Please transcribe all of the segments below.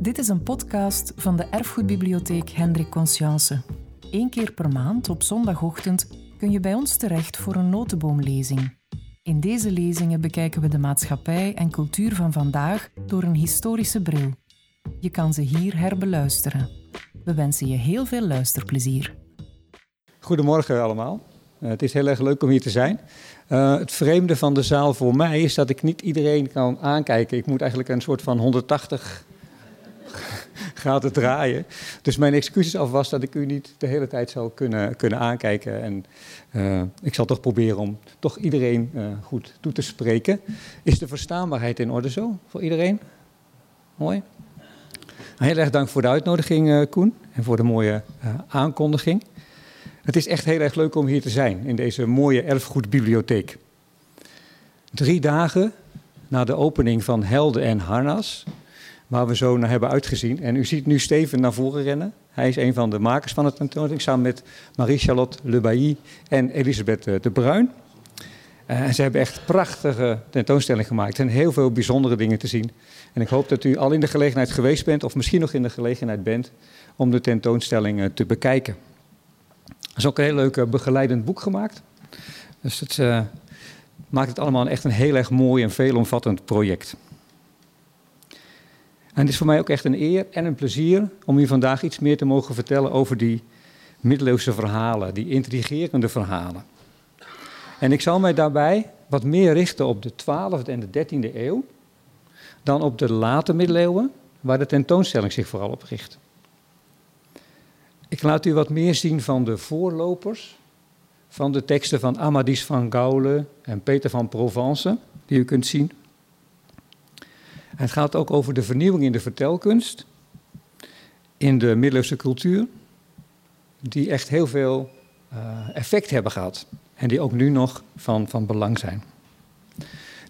Dit is een podcast van de Erfgoedbibliotheek Hendrik Conscience. Eén keer per maand op zondagochtend kun je bij ons terecht voor een notenboomlezing. In deze lezingen bekijken we de maatschappij en cultuur van vandaag door een historische bril. Je kan ze hier herbeluisteren. We wensen je heel veel luisterplezier. Goedemorgen allemaal. Uh, het is heel erg leuk om hier te zijn. Uh, het vreemde van de zaal voor mij is dat ik niet iedereen kan aankijken. Ik moet eigenlijk een soort van 180 graden draaien. Dus mijn excuses alvast dat ik u niet de hele tijd zal kunnen, kunnen aankijken. En uh, ik zal toch proberen om toch iedereen goed toe te spreken. Is de verstaanbaarheid in orde zo voor iedereen? Mooi. Heel erg dank voor de uitnodiging, Koen, en voor de mooie aankondiging. Het is echt heel erg leuk om hier te zijn in deze mooie erfgoedbibliotheek. Drie dagen na de opening van Helden en Harnas, waar we zo naar hebben uitgezien. En u ziet nu Steven naar voren rennen. Hij is een van de makers van het tentoonstelling, samen met Marie-Charlotte Le Bailly en Elisabeth eh, de Bruin. Uh, en ze hebben echt prachtige tentoonstelling gemaakt. Zijn heel veel bijzondere dingen te zien. En ik hoop dat u al in de gelegenheid geweest bent, of misschien nog in de gelegenheid bent, om de tentoonstelling uh, te bekijken. Er is ook een heel leuk eh, begeleidend boek gemaakt. Dus het maakt het allemaal echt een heel erg mooi en veelomvattend project. Het is voor mij ook echt een eer en een plezier om u vandaag iets meer te mogen vertellen over die middeleeuwse verhalen, die intrigerende verhalen. En ik zal mij daarbij wat meer richten op de 12e en de 13e eeuw dan op de late middeleeuwen, waar de tentoonstelling zich vooral op richt. Ik laat u wat meer zien van de voorlopers van de teksten van Amadis van Gaulle en Peter van Provence, die u kunt zien. Het gaat ook over de vernieuwing in de vertelkunst, in de middeleeuwse cultuur, die echt heel veel uh, effect hebben gehad en die ook nu nog van, van belang zijn.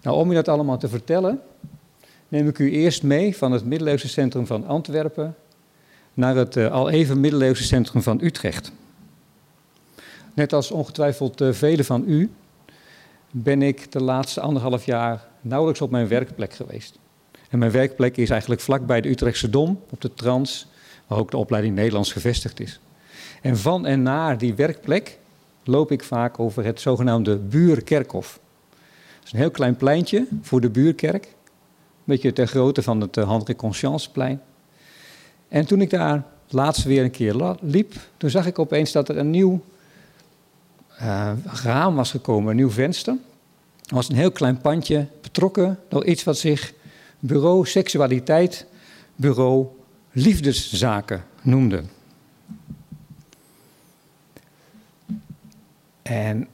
Nou, om u dat allemaal te vertellen, neem ik u eerst mee van het middeleeuwse centrum van Antwerpen naar het uh, al even middeleeuwse centrum van Utrecht. Net als ongetwijfeld uh, velen van u ben ik de laatste anderhalf jaar nauwelijks op mijn werkplek geweest. En mijn werkplek is eigenlijk vlakbij de Utrechtse Dom, op de Trans, waar ook de opleiding Nederlands gevestigd is. En van en naar die werkplek loop ik vaak over het zogenaamde Buurkerkhof. Dat is een heel klein pleintje voor de Buurkerk, een beetje ter grootte van het Henri Conscienceplein. En toen ik daar laatst weer een keer liep, toen zag ik opeens dat er een nieuw uh, raam was gekomen, een nieuw venster. Er was een heel klein pandje betrokken door iets wat zich bureau seksualiteit, bureau liefdeszaken noemde. En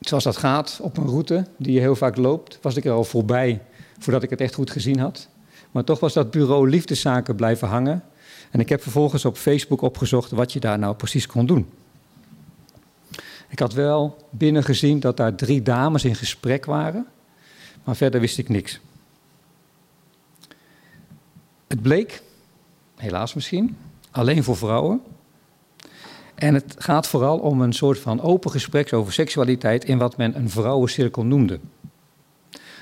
zoals dat gaat op een route die je heel vaak loopt, was ik er al voorbij voordat ik het echt goed gezien had. Maar toch was dat bureau liefdeszaken blijven hangen. En ik heb vervolgens op Facebook opgezocht wat je daar nou precies kon doen. Ik had wel binnen gezien dat daar drie dames in gesprek waren, maar verder wist ik niks. Het bleek, helaas misschien, alleen voor vrouwen. En het gaat vooral om een soort van open gesprek over seksualiteit in wat men een vrouwencirkel noemde.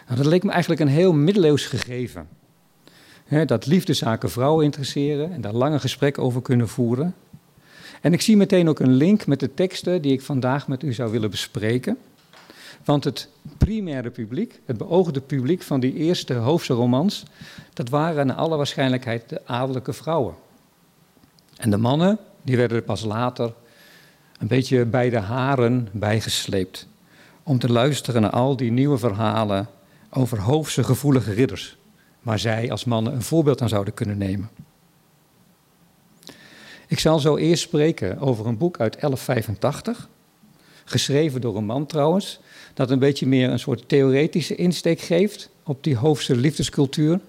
Nou, dat leek me eigenlijk een heel middeleeuws gegeven dat liefdezaken vrouwen interesseren en daar lange gesprekken over kunnen voeren. En ik zie meteen ook een link met de teksten die ik vandaag met u zou willen bespreken. Want het primaire publiek, het beoogde publiek van die eerste hoofdse romans, dat waren naar alle waarschijnlijkheid de adellijke vrouwen. En de mannen, die werden er pas later een beetje bij de haren bijgesleept. Om te luisteren naar al die nieuwe verhalen over hoofdse gevoelige ridders waar zij als mannen een voorbeeld aan zouden kunnen nemen. Ik zal zo eerst spreken over een boek uit 1185, geschreven door een man trouwens, dat een beetje meer een soort theoretische insteek geeft op die hoofdse liefdescultuur.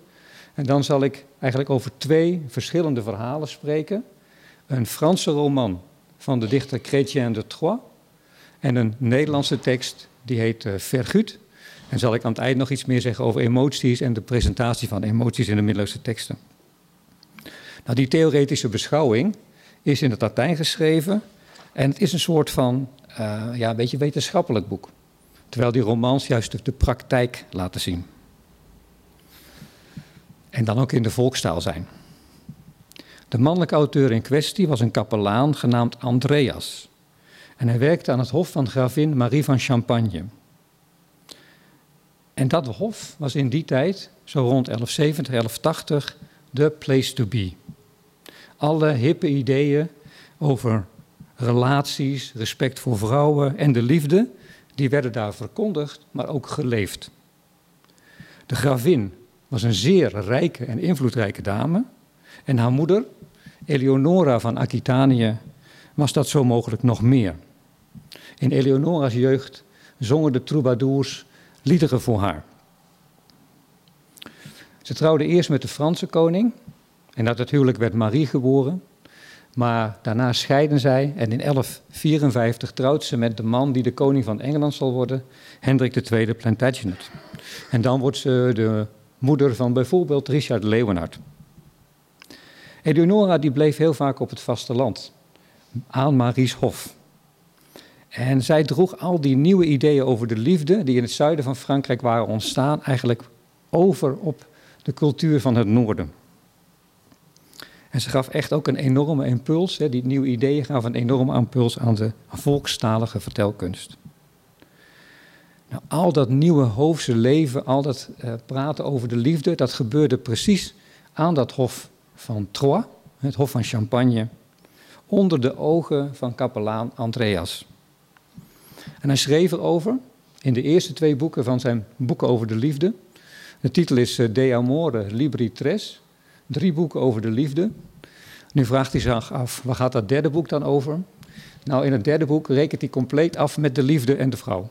En dan zal ik eigenlijk over twee verschillende verhalen spreken. Een Franse roman van de dichter Chrétien de Troyes en een Nederlandse tekst die heet uh, Vergut en zal ik aan het eind nog iets meer zeggen over emoties en de presentatie van emoties in de middeleeuwse teksten. Nou, die theoretische beschouwing is in het Latijn geschreven en het is een soort van, uh, ja, een beetje wetenschappelijk boek. Terwijl die romans juist de praktijk laten zien. En dan ook in de volkstaal zijn. De mannelijke auteur in kwestie was een kapelaan genaamd Andreas. En hij werkte aan het hof van gravin Marie van Champagne. En dat hof was in die tijd, zo rond 1170, 1180, de place to be. Alle hippe ideeën over relaties, respect voor vrouwen en de liefde, die werden daar verkondigd, maar ook geleefd. De gravin was een zeer rijke en invloedrijke dame. En haar moeder, Eleonora van Aquitanië, was dat zo mogelijk nog meer. In Eleonora's jeugd zongen de troubadours liederen voor haar. Ze trouwde eerst met de Franse koning en uit het huwelijk werd Marie geboren. Maar daarna scheiden zij en in 1154 trouwt ze met de man die de koning van Engeland zal worden, Hendrik II Plantagenet. En dan wordt ze de moeder van bijvoorbeeld Richard Leeuwenhard. Eleonora die bleef heel vaak op het vasteland, aan Marie's hof. En zij droeg al die nieuwe ideeën over de liefde, die in het zuiden van Frankrijk waren ontstaan, eigenlijk over op de cultuur van het noorden. En ze gaf echt ook een enorme impuls, hè, die nieuwe ideeën gaven een enorme impuls aan de volkstalige vertelkunst. Nou, al dat nieuwe hoofdse leven, al dat uh, praten over de liefde, dat gebeurde precies aan dat hof van Troyes, het hof van Champagne, onder de ogen van kapelaan Andreas. En hij schreef erover in de eerste twee boeken van zijn boeken over de liefde. De titel is eh, De Amore Libri Tres, drie boeken over de liefde. Nu vraagt hij zich af, waar gaat dat derde boek dan over? Nou, in het derde boek rekent hij compleet af met de liefde en de vrouw.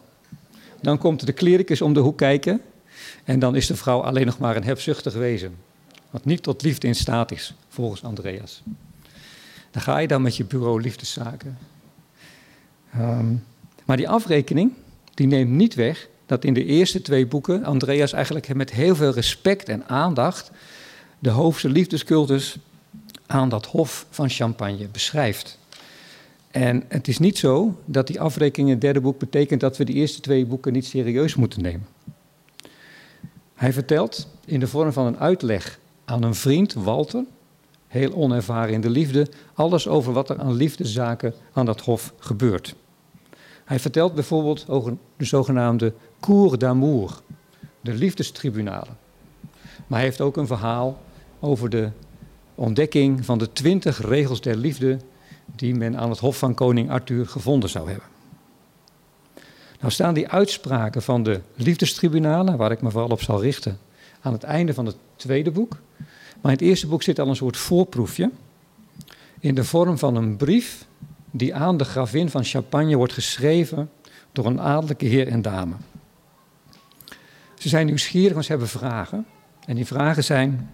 Dan komt de klericus om de hoek kijken en dan is de vrouw alleen nog maar een hebzuchtig wezen. Wat niet tot liefde in staat is, volgens Andreas. Dan ga je dan met je bureau liefdeszaken. Um, maar die afrekening, die neemt niet weg dat in de eerste twee boeken Andreas eigenlijk met heel veel respect en aandacht de hoofdse liefdescultus aan dat hof van Champagne beschrijft. En het is niet zo dat die afrekening in het derde boek betekent dat we die eerste twee boeken niet serieus moeten nemen. Hij vertelt in de vorm van een uitleg aan een vriend, Walter, heel onervaren in de liefde, alles over wat er aan liefdezaken aan dat hof gebeurt. Hij vertelt bijvoorbeeld over de zogenaamde Cour d'amour, de liefdestribunalen. Maar hij heeft ook een verhaal over de ontdekking van de twintig regels der liefde die men aan het hof van koning Arthur gevonden zou hebben. Nou staan die uitspraken van de liefdestribunalen, waar ik me vooral op zal richten, aan het einde van het tweede boek. Maar in het eerste boek zit al een soort voorproefje in de vorm van een brief die aan de gravin van Champagne wordt geschreven door een adellijke heer en dame. Ze zijn nieuwsgierig, want ze hebben vragen. En die vragen zijn: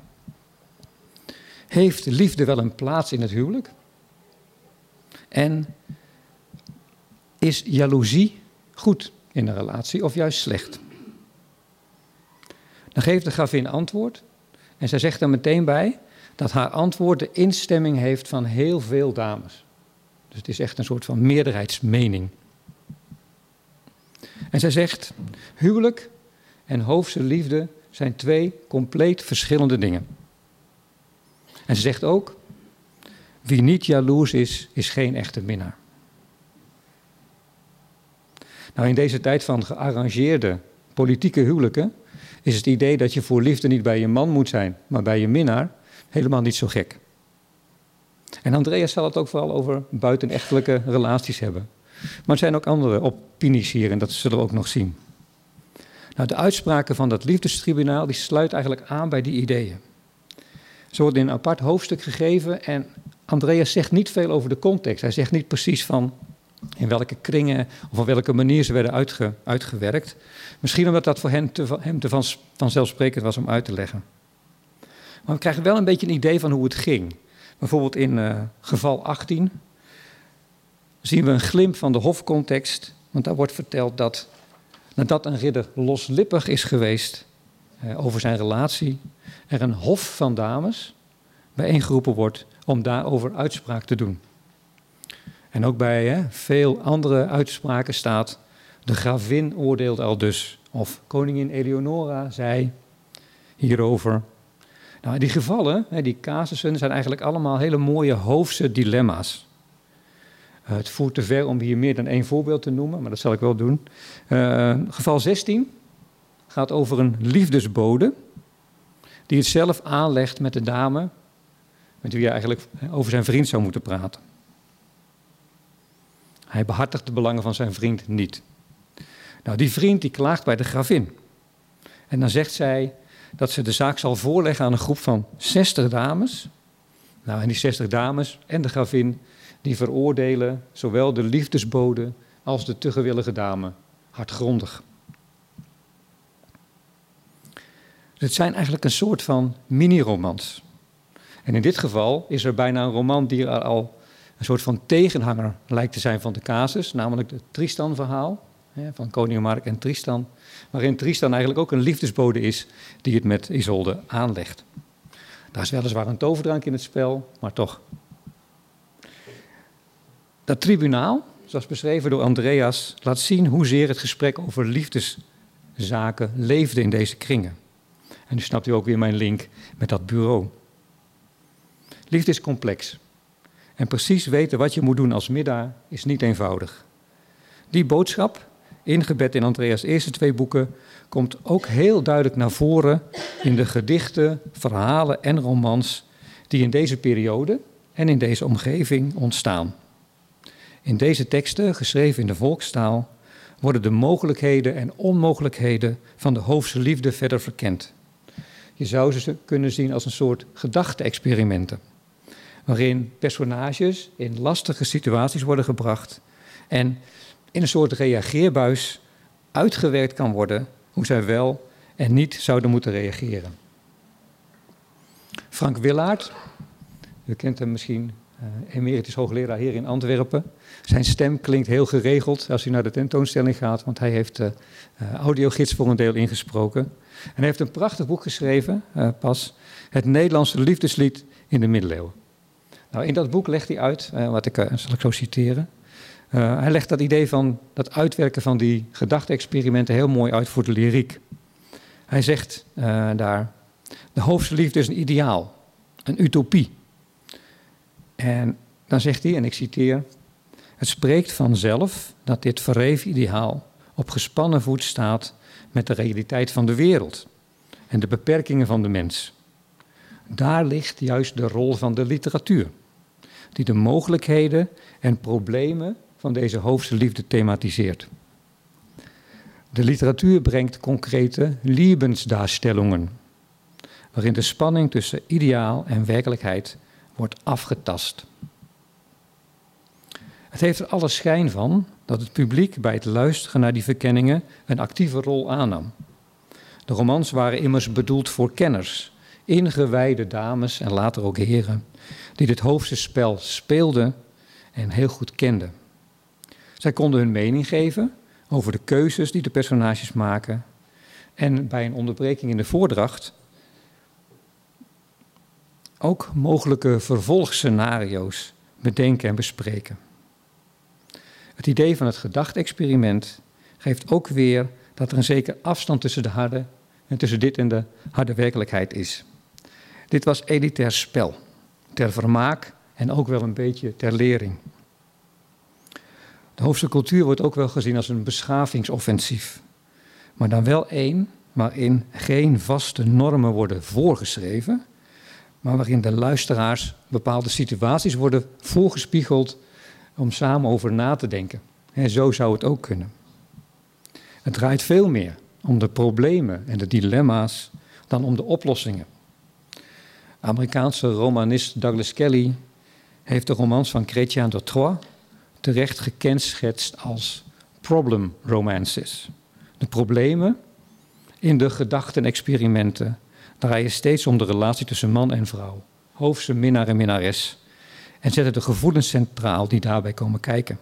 Heeft liefde wel een plaats in het huwelijk? En is jaloezie goed in een relatie of juist slecht? Dan geeft de gravin antwoord en zij zegt er meteen bij dat haar antwoord de instemming heeft van heel veel dames. Dus het is echt een soort van meerderheidsmening. En zij zegt: huwelijk en hoofdse liefde zijn twee compleet verschillende dingen. En ze zegt ook: wie niet jaloers is, is geen echte minnaar. Nou, in deze tijd van gearrangeerde politieke huwelijken is het idee dat je voor liefde niet bij je man moet zijn, maar bij je minnaar helemaal niet zo gek. En Andreas zal het ook vooral over buitenechtelijke relaties hebben. Maar er zijn ook andere opinies hier en dat zullen we ook nog zien. Nou, de uitspraken van dat liefdestribunaal die sluiten eigenlijk aan bij die ideeën. Ze worden in een apart hoofdstuk gegeven en Andreas zegt niet veel over de context. Hij zegt niet precies van in welke kringen of op welke manier ze werden uitge, uitgewerkt. Misschien omdat dat voor hem te, hem te van, vanzelfsprekend was om uit te leggen. Maar we krijgen wel een beetje een idee van hoe het ging. Bijvoorbeeld in uh, geval 18 zien we een glimp van de hofcontext. Want daar wordt verteld dat nadat een ridder loslippig is geweest uh, over zijn relatie, er een hof van dames bijeengeroepen wordt om daarover uitspraak te doen. En ook bij hè, veel andere uitspraken staat: de gravin oordeelt al dus. Of koningin Eleonora zei hierover. Nou, die gevallen, die casussen, zijn eigenlijk allemaal hele mooie hoofdse dilemma's. Uh, het voert te ver om hier meer dan één voorbeeld te noemen, maar dat zal ik wel doen. Uh, geval 16 gaat over een liefdesbode die het zelf aanlegt met de dame met wie hij eigenlijk over zijn vriend zou moeten praten. Hij behartigt de belangen van zijn vriend niet. Nou, die vriend die klaagt bij de gravin. En dan zegt zij dat ze de zaak zal voorleggen aan een groep van 60 dames. Nou, en die 60 dames en de gravin, die veroordelen zowel de liefdesbode als de te gewillige dame hardgrondig. Dus het zijn eigenlijk een soort van mini-romans. En in dit geval is er bijna een roman die al een soort van tegenhanger lijkt te zijn van de casus, namelijk het Tristan-verhaal van koning Mark en Tristan, waarin Tristan eigenlijk ook een liefdesbode is die het met Isolde aanlegt. Daar is weliswaar een toverdrank in het spel, maar toch. Dat tribunaal, zoals beschreven door Andreas, laat zien hoezeer het gesprek over liefdeszaken leefde in deze kringen. En nu snapt u ook weer mijn link met dat bureau. Liefde is complex. En precies weten wat je moet doen als middaar is niet eenvoudig. Die boodschap, ingebed in Andreas' eerste twee boeken, komt ook heel duidelijk naar voren in de gedichten, verhalen en romans die in deze periode en in deze omgeving ontstaan. In deze teksten, geschreven in de volkstaal, worden de mogelijkheden en onmogelijkheden van de hoofdse liefde verder verkend. Je zou ze kunnen zien als een soort gedachte-experimenten waarin personages in lastige situaties worden gebracht en in een soort reageerbuis uitgewerkt kan worden hoe zij wel en niet zouden moeten reageren. Frank Willaert, u kent hem misschien, uh, emeritus hoogleraar hier in Antwerpen. Zijn stem klinkt heel geregeld als u naar de tentoonstelling gaat, want hij heeft de uh, audiogids voor een deel ingesproken. En hij heeft een prachtig boek geschreven, uh, pas, Het Nederlandse liefdeslied in de middeleeuwen. Nou, in dat boek legt hij uit, uh, wat ik, uh, zal ik zo citeren. Hij legt dat idee van dat uitwerken van die gedachte-experimenten heel mooi uit voor de lyriek. Hij zegt daar: De hoofdse liefde is een ideaal, een utopie. En dan zegt hij, en ik citeer: Het spreekt vanzelf dat dit verreven ideaal op gespannen voet staat met de realiteit van de wereld en de beperkingen van de mens. Daar ligt juist de rol van de literatuur, die de mogelijkheden en problemen van deze hoofdse liefde thematiseert. De literatuur brengt concrete levensdarstellingen, waarin de spanning tussen ideaal en werkelijkheid wordt afgetast. Het heeft er alle schijn van dat het publiek bij het luisteren naar die verkenningen een actieve rol aannam. De romans waren immers bedoeld voor kenners ingewijde dames en later ook heren, die dit hoofdse spel speelden en heel goed kenden. Zij konden hun mening geven over de keuzes die de personages maken en bij een onderbreking in de voordracht ook mogelijke vervolgscenario's bedenken en bespreken. Het idee van het gedachtexperiment geeft ook weer dat er een zeker afstand tussen de harde en tussen dit en de harde werkelijkheid is. Dit was elitair spel, ter vermaak en ook wel een beetje ter lering. De Hoofdse cultuur wordt ook wel gezien als een beschavingsoffensief. Maar dan wel één waarin geen vaste normen worden voorgeschreven, maar waarin de luisteraars bepaalde situaties worden voorgespiegeld om samen over na te denken. En zo zou het ook kunnen. Het draait veel meer om de problemen en de dilemma's dan om de oplossingen. Amerikaanse romanist Douglas Kelly heeft de romans van Chrétien de Troyes terecht gekenschetst als problem romances. De problemen in de gedachten-experimenten draaien steeds om de relatie tussen man en vrouw, hoofdse minnaar en minnares, en zetten de gevoelens centraal die daarbij komen kijken.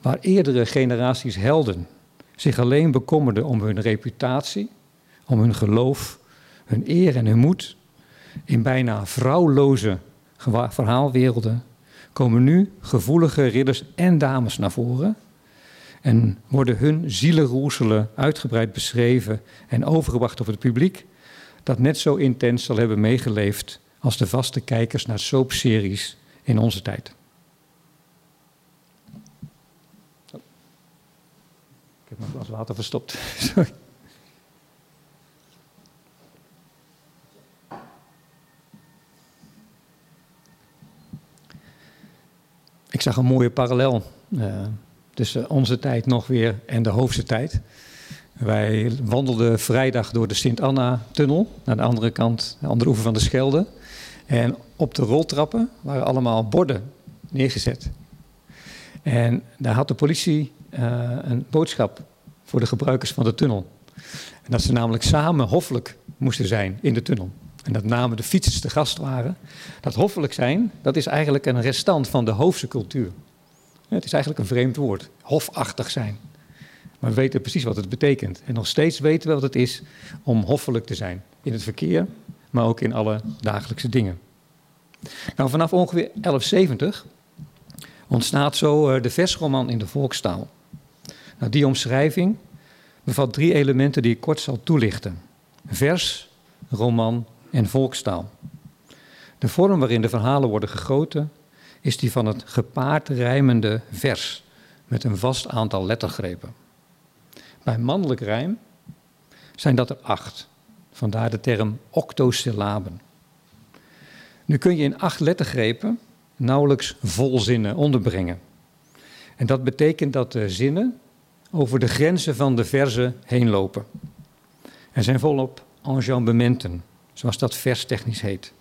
Waar eerdere generaties helden zich alleen bekommerden om hun reputatie, om hun geloof hun eer en hun moed in bijna vrouwloze verhaalwerelden komen nu gevoelige ridders en dames naar voren en worden hun zielenroeselen uitgebreid beschreven en overgebracht op het publiek, dat net zo intens zal hebben meegeleefd als de vaste kijkers naar soapseries in onze tijd. Ik heb mijn glas water verstopt. Sorry. Ik zag een mooie parallel uh, tussen onze tijd nog weer en de hoofdse tijd. Wij wandelden vrijdag door de Sint-Anna-tunnel naar de andere kant, de andere oever van de Schelde. En op de roltrappen waren allemaal borden neergezet. En daar had de politie uh, een boodschap voor de gebruikers van de tunnel. Dat ze namelijk samen hoffelijk moesten zijn in de tunnel. En dat namen de fietsers te gast waren. Dat hoffelijk zijn, dat is eigenlijk een restant van de hoofdse cultuur. Het is eigenlijk een vreemd woord, hofachtig zijn. Maar we weten precies wat het betekent. En nog steeds weten we wat het is om hoffelijk te zijn. In het verkeer, maar ook in alle dagelijkse dingen. Nou, vanaf ongeveer 1170 ontstaat zo eh, de versroman in de volkstaal. Nou, die omschrijving bevat drie elementen die ik kort zal toelichten: vers, roman en volkstaal. De vorm waarin de verhalen worden gegoten is die van het gepaard rijmende vers met een vast aantal lettergrepen. Bij mannelijk rijm zijn dat er acht. Vandaar de term octosyllaben. Nu kun je in acht lettergrepen nauwelijks volzinnen onderbrengen. En dat betekent dat de zinnen over de grenzen van de verzen heen lopen. Er zijn volop enjambementen, zoals dat verstechnisch heet.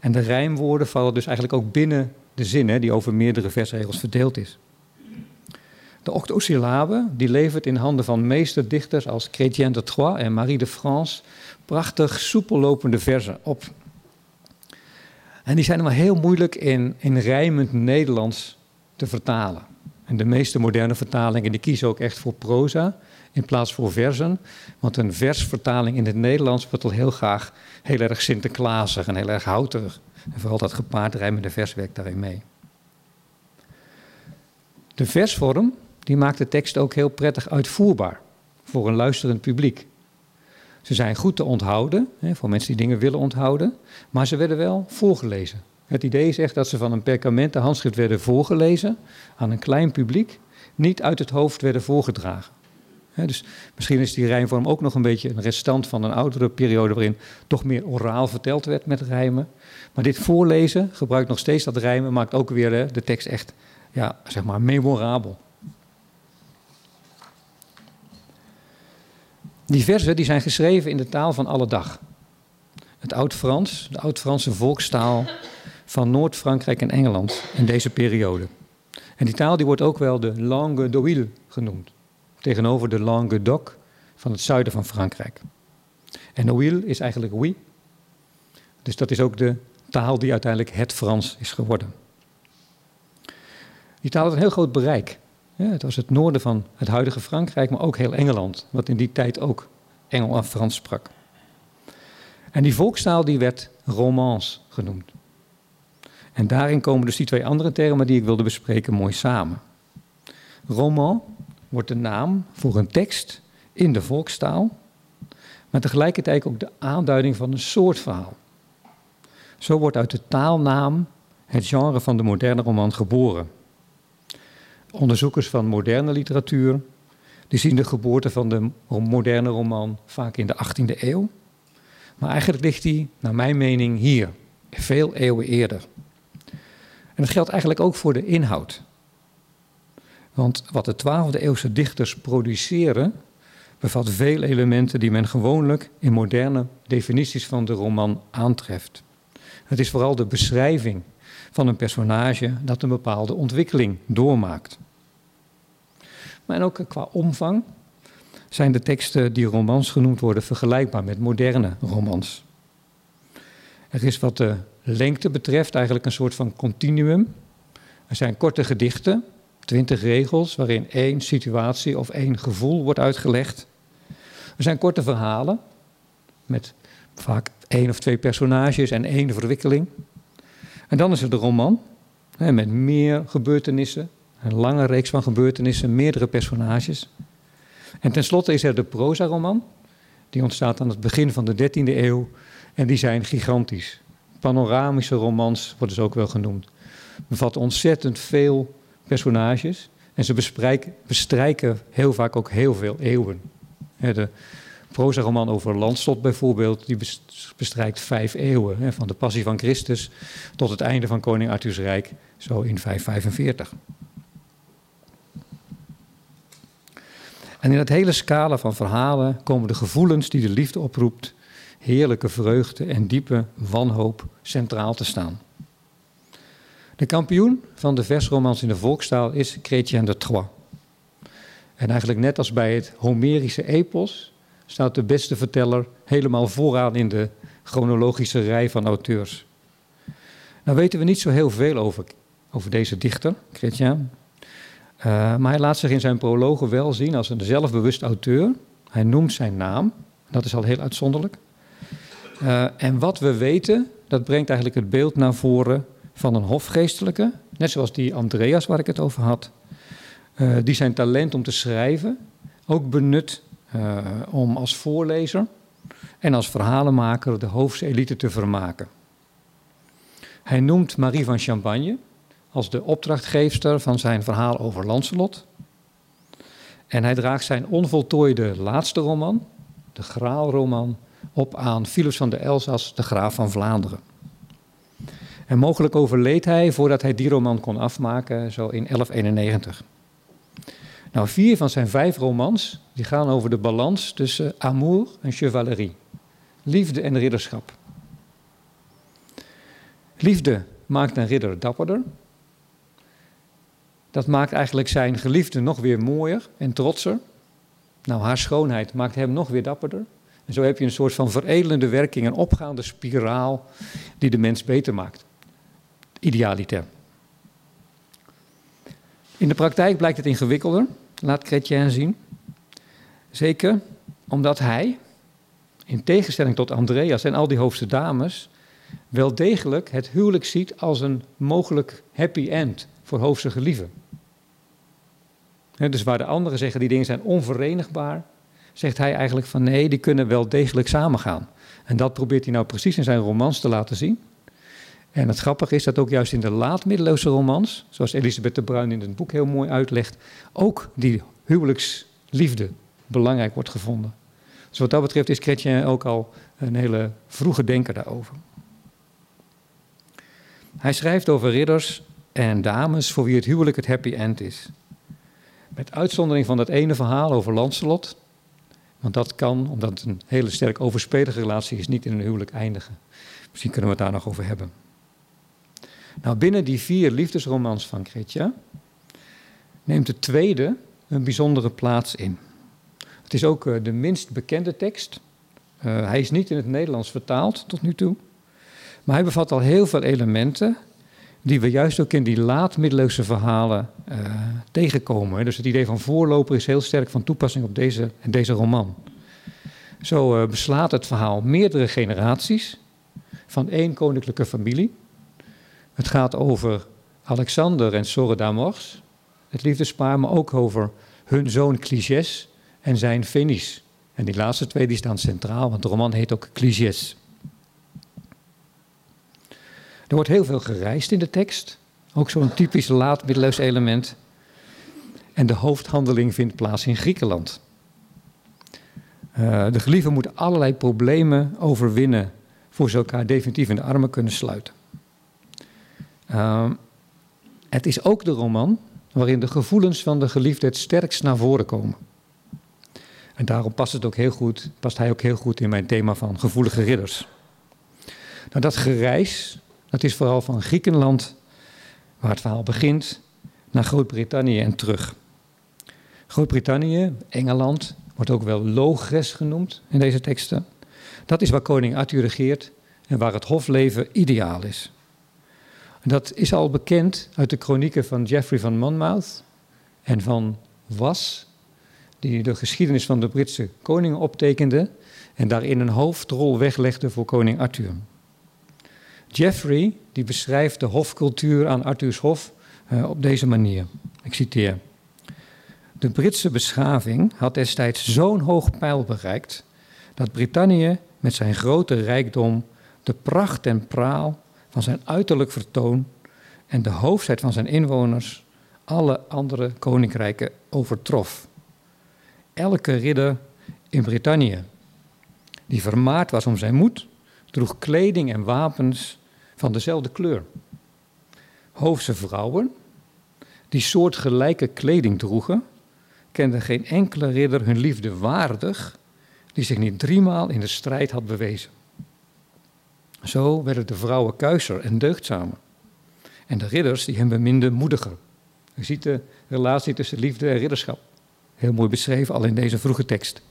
En de rijmwoorden vallen dus eigenlijk ook binnen de zinnen die over meerdere versregels verdeeld is. De octosyllabe die levert in handen van meesterdichters als Chrétien de Troyes en Marie de France prachtig soepel lopende verzen op. En die zijn maar heel moeilijk in, in rijmend Nederlands te vertalen. En de meeste moderne vertalingen die kiezen ook echt voor proza in plaats van versen. Want een versvertaling in het Nederlands wordt al heel graag heel erg Sinterklaasig en heel erg houterig. En vooral dat gepaard rijmende vers werkt daarin mee. De versvorm die maakt de tekst ook heel prettig uitvoerbaar voor een luisterend publiek. Ze zijn goed te onthouden, hè, voor mensen die dingen willen onthouden, maar ze werden wel voorgelezen. Het idee is echt dat ze van een perkamenten handschrift werden voorgelezen aan een klein publiek, niet uit het hoofd werden voorgedragen. dus misschien is die rijmvorm ook nog een beetje een restant van een oudere periode waarin toch meer oraal verteld werd met rijmen. Maar dit voorlezen gebruikt nog steeds dat rijmen, maakt ook weer de tekst echt ja, zeg maar memorabel. Die versen die zijn geschreven in de taal van alle dag. Het Oud-Frans, de Oud-Franse volkstaal van Noord-Frankrijk en Engeland in deze periode. En die taal die wordt ook wel de langue d'Oil genoemd, tegenover de langue d'Oc van het zuiden van Frankrijk. En Oil is eigenlijk oui, dus dat is ook de taal die uiteindelijk het Frans is geworden. Die taal had een heel groot bereik. Ja, het was het noorden van het huidige Frankrijk, maar ook heel Engeland, wat in die tijd ook Engel en Frans sprak. En die volkstaal die werd romans genoemd. En daarin komen dus die twee andere termen die ik wilde bespreken mooi samen. Roman wordt de naam voor een tekst in de volkstaal, maar tegelijkertijd ook de aanduiding van een soort verhaal. Zo wordt uit de taalnaam het genre van de moderne roman geboren. Onderzoekers van moderne literatuur zien de geboorte van de moderne roman vaak in de 18e eeuw. Maar eigenlijk ligt die, naar mijn mening, hier, veel eeuwen eerder. En dat geldt eigenlijk ook voor de inhoud. Want wat de 12e eeuwse dichters produceren, bevat veel elementen die men gewoonlijk in moderne definities van de roman aantreft. Het is vooral de beschrijving van een personage dat een bepaalde ontwikkeling doormaakt. Maar ook qua omvang zijn de teksten die romans genoemd worden vergelijkbaar met moderne romans. Er is wat de lengte betreft eigenlijk een soort van continuum. Er zijn korte gedichten, twintig regels, waarin één situatie of één gevoel wordt uitgelegd. Er zijn korte verhalen met vaak één of twee personages en één verwikkeling. En dan is er de roman, met meer gebeurtenissen, een lange reeks van gebeurtenissen, meerdere personages. En tenslotte is er de proza-roman, Die ontstaat aan het begin van de 13e eeuw en die zijn gigantisch. Panoramische romans worden ze ook wel genoemd. Bevat ontzettend veel personages en ze bestrijken heel vaak ook heel veel eeuwen. De proza-roman over Landslot bijvoorbeeld, die bestrijkt vijf eeuwen. Van de passie van Christus tot het einde van koning Arthurs Rijk, zo in 545. En in het hele scala van verhalen komen de gevoelens die de liefde oproept, heerlijke vreugde en diepe wanhoop centraal te staan. De kampioen van de versromans in de volkstaal is Chrétien de Troyes. En eigenlijk net als bij het Homerische epos staat de beste verteller helemaal vooraan in de chronologische rij van auteurs. Nou weten we niet zo heel veel over, over deze dichter, Chrétien. Uh, maar hij laat zich in zijn prologen wel zien als een zelfbewust auteur. Hij noemt zijn naam, dat is al heel uitzonderlijk. Uh, en wat we weten, dat brengt eigenlijk het beeld naar voren van een hofgeestelijke, net zoals die Andreas waar ik het over had, uh, die zijn talent om te schrijven ook benut om als voorlezer en als verhalenmaker de hoofdselite te vermaken. Hij noemt Marie van Champagne als de opdrachtgeefster van zijn verhaal over Lancelot. En hij draagt zijn onvoltooide laatste roman, de Graalroman, op aan Philips van de Elzas, de graaf van Vlaanderen. En mogelijk overleed hij voordat hij die roman kon afmaken, zo in 1191. Nou, vier van zijn vijf romans die gaan over de balans tussen amour en chevalerie. Liefde en ridderschap. Liefde maakt een ridder dapperder. Dat maakt eigenlijk zijn geliefde nog weer mooier en trotser. Nou, haar schoonheid maakt hem nog weer dapperder. En zo heb je een soort van veredelende werking, een opgaande spiraal die de mens beter maakt. Idealiter. In de praktijk blijkt het ingewikkelder, laat Chrétien zien. Zeker omdat hij, in tegenstelling tot Andreas en al die hoofdste dames, wel degelijk het huwelijk ziet als een mogelijk happy end voor hoofdse gelieven. Dus waar de anderen zeggen die dingen zijn onverenigbaar, zegt hij eigenlijk van nee, die kunnen wel degelijk samengaan. En dat probeert hij nou precies in zijn romans te laten zien. En het grappige is dat ook juist in de laatmiddeleeuwse romans, zoals Elisabeth de Bruin in het boek heel mooi uitlegt, ook die huwelijksliefde belangrijk wordt gevonden. Dus wat dat betreft is Chrétien ook al een hele vroege denker daarover. Hij schrijft over ridders en dames voor wie het huwelijk het happy end is. Met uitzondering van dat ene verhaal over Lancelot. Want dat kan, omdat het een hele sterk overspelige relatie is, niet in een huwelijk eindigen. Misschien kunnen we het daar nog over hebben. Nou, binnen die vier liefdesromans van Chrétien neemt de tweede een bijzondere plaats in. Het is ook uh, de minst bekende tekst. Uh, hij is niet in het Nederlands vertaald tot nu toe. Maar hij bevat al heel veel elementen die we juist ook in die laat-middeleeuwse verhalen uh, tegenkomen. Dus het idee van voorloper is heel sterk van toepassing op deze, deze roman. Zo beslaat het verhaal meerdere generaties van één koninklijke familie. Het gaat over Alexander en Sore d'Amors, het liefdespaar, maar ook over hun zoon Cligès en zijn Venice. En die laatste twee die staan centraal, want de roman heet ook Cligès. Er wordt heel veel gereisd in de tekst. Ook zo'n typisch laat-middeleeuws element. En de hoofdhandeling vindt plaats in Griekenland. Uh, de gelieven moeten allerlei problemen overwinnen voor ze elkaar definitief in de armen kunnen sluiten. Uh, het is ook de roman waarin de gevoelens van de geliefde het sterkst naar voren komen. En daarom past, het ook heel goed, past hij ook heel goed in mijn thema van gevoelige ridders. Nou, dat gereis dat is vooral van Griekenland, waar het verhaal begint, naar Groot-Brittannië en terug. Groot-Brittannië, Engeland, wordt ook wel Logres genoemd in deze teksten. Dat is waar koning Arthur regeert en waar het hofleven ideaal is. Dat is al bekend uit de kronieken van Geoffrey van Monmouth en van Was, die de geschiedenis van de Britse koningen optekende en daarin een hoofdrol weglegde voor koning Arthur. Jeffrey die beschrijft de hofcultuur aan Arthurs Hof uh, op deze manier. Ik citeer. De Britse beschaving had destijds zo'n hoog pijl bereikt dat Brittannië met zijn grote rijkdom, de pracht en praal van zijn uiterlijk vertoon en de hoofdheid van zijn inwoners alle andere koninkrijken overtrof. Elke ridder in Brittannië, die vermaard was om zijn moed, droeg kleding en wapens van dezelfde kleur. Hoofdse vrouwen, die soortgelijke kleding droegen, kende geen enkele ridder hun liefde waardig die zich niet driemaal in de strijd had bewezen. Zo werden de vrouwen kuiser en deugdzamer. En de ridders die hem beminden moediger. U ziet de relatie tussen liefde en ridderschap. Heel mooi beschreven al in deze vroege tekst.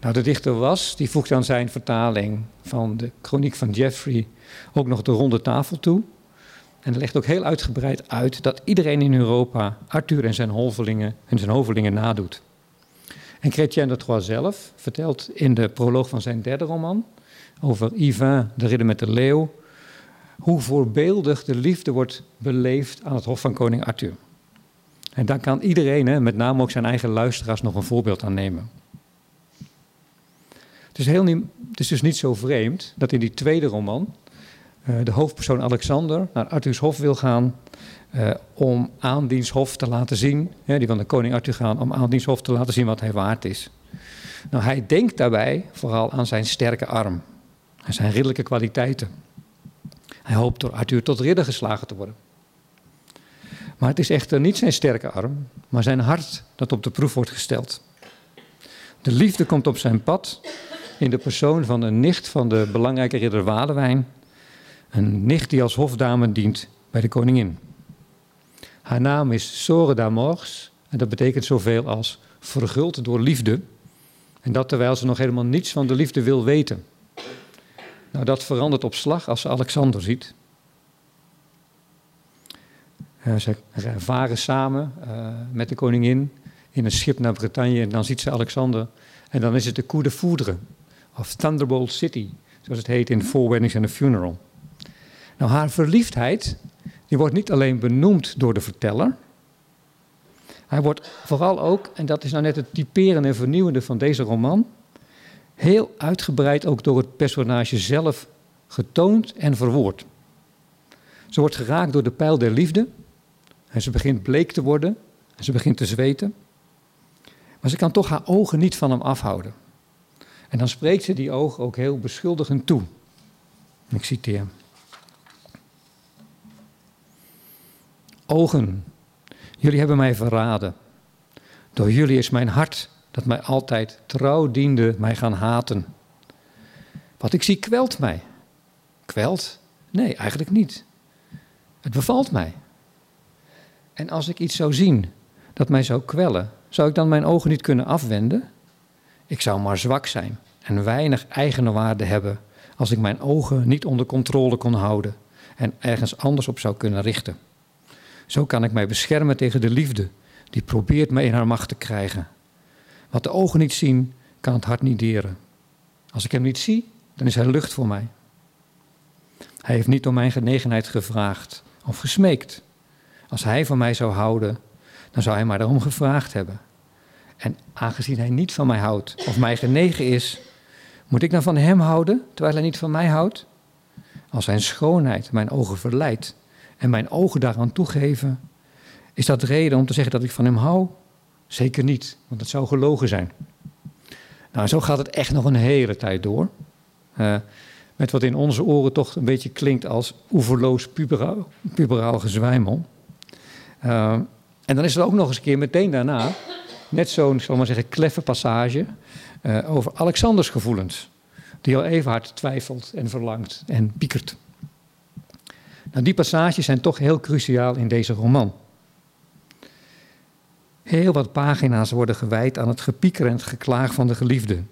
Nou, de dichter was, die voegt aan zijn vertaling van de chroniek van Geoffrey ook nog de ronde tafel toe. En legt ook heel uitgebreid uit dat iedereen in Europa Arthur en zijn hovelingen, en zijn hovelingen nadoet. En Chrétien de Troyes zelf vertelt in de proloog van zijn derde roman over Yvain, de ridder met de leeuw, hoe voorbeeldig de liefde wordt beleefd aan het hof van koning Arthur. En daar kan iedereen, met name ook zijn eigen luisteraars, nog een voorbeeld aan nemen. Het is, heel niet, het is dus niet zo vreemd dat in die tweede roman uh, de hoofdpersoon Alexander naar Arthurs hof wil gaan uh, om aan diens hof te laten zien, die van de koning Arthur gaan, om aan diens hof te laten zien wat hij waard is. Nou, hij denkt daarbij vooral aan zijn sterke arm en zijn ridderlijke kwaliteiten. Hij hoopt door Arthur tot ridder geslagen te worden. Maar het is echter niet zijn sterke arm, maar zijn hart dat op de proef wordt gesteld. De liefde komt op zijn pad in de persoon van een nicht van de belangrijke ridder Wadewijn. Een nicht die als hofdame dient bij de koningin. Haar naam is Sore d'Amors en dat betekent zoveel als verguld door liefde. En dat terwijl ze nog helemaal niets van de liefde wil weten. Nou, dat verandert op slag als ze Alexander ziet. Ze varen samen uh, met de koningin in een schip naar Bretagne en dan ziet ze Alexander. En dan is het de coup de foudre, of Thunderbolt City, zoals het heet in Four Weddings and a Funeral. Nou, haar verliefdheid, die wordt niet alleen benoemd door de verteller. Hij wordt vooral ook, en dat is nou net het typerende en vernieuwende van deze roman, heel uitgebreid ook door het personage zelf getoond en verwoord. Ze wordt geraakt door de pijl der liefde en ze begint bleek te worden en ze begint te zweten. Maar ze kan toch haar ogen niet van hem afhouden. En dan spreekt ze die ogen ook heel beschuldigend toe. Ik citeer. Ogen, jullie hebben mij verraden. Door jullie is mijn hart dat mij altijd trouw diende, mij gaan haten. Wat ik zie kwelt mij. Kwelt? Nee, eigenlijk niet. Het bevalt mij. En als ik iets zou zien dat mij zou kwellen, zou ik dan mijn ogen niet kunnen afwenden? Ik zou maar zwak zijn en weinig eigenwaarde hebben als ik mijn ogen niet onder controle kon houden en ergens anders op zou kunnen richten. Zo kan ik mij beschermen tegen de liefde die probeert mij in haar macht te krijgen. Wat de ogen niet zien, kan het hart niet deren. Als ik hem niet zie, dan is hij lucht voor mij. Hij heeft niet om mijn genegenheid gevraagd of gesmeekt. Als hij van mij zou houden, dan zou hij maar daarom gevraagd hebben. En aangezien hij niet van mij houdt of mij genegen is, moet ik dan van hem houden terwijl hij niet van mij houdt? Als zijn schoonheid mijn ogen verleidt en mijn ogen daaraan toegeven, is dat reden om te zeggen dat ik van hem hou? Zeker niet, want dat zou gelogen zijn. Nou, zo gaat het echt nog een hele tijd door. Uh, met wat in onze oren toch een beetje klinkt als oeverloos puberaal, puberaal gezwijmel. Uh, en dan is er ook nog eens een keer meteen daarna net zo'n, maar zeggen, kleffe passage uh, over Alexanders gevoelens. Die al even hard twijfelt en verlangt en piekert. Nou, die passages zijn toch heel cruciaal in deze roman. Heel wat pagina's worden gewijd aan het gepieker en het geklaag van de geliefde.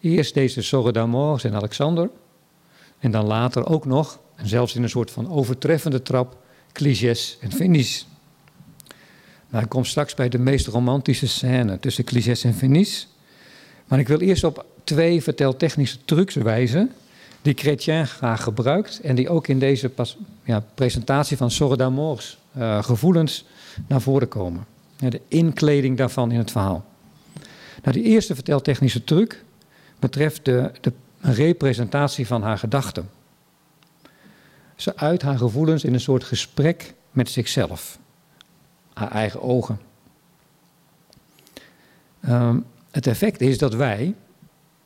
Eerst deze Sorre d'Amours en Alexander. En dan later ook nog, en zelfs in een soort van overtreffende trap, Cligès en Venice. Nou, ik kom straks bij de meest romantische scène tussen Cligès en Venice. Maar ik wil eerst op twee verteltechnische trucs wijzen die Chrétien graag gebruikt en die ook in deze pas, ja, presentatie van Sorre d'Amours uh, gevoelens naar voren komen. De inkleding daarvan in het verhaal. Nou, die eerste verteltechnische truc betreft de, de representatie van haar gedachten. Ze uit haar gevoelens in een soort gesprek met zichzelf, haar eigen ogen. Um, het effect is dat wij,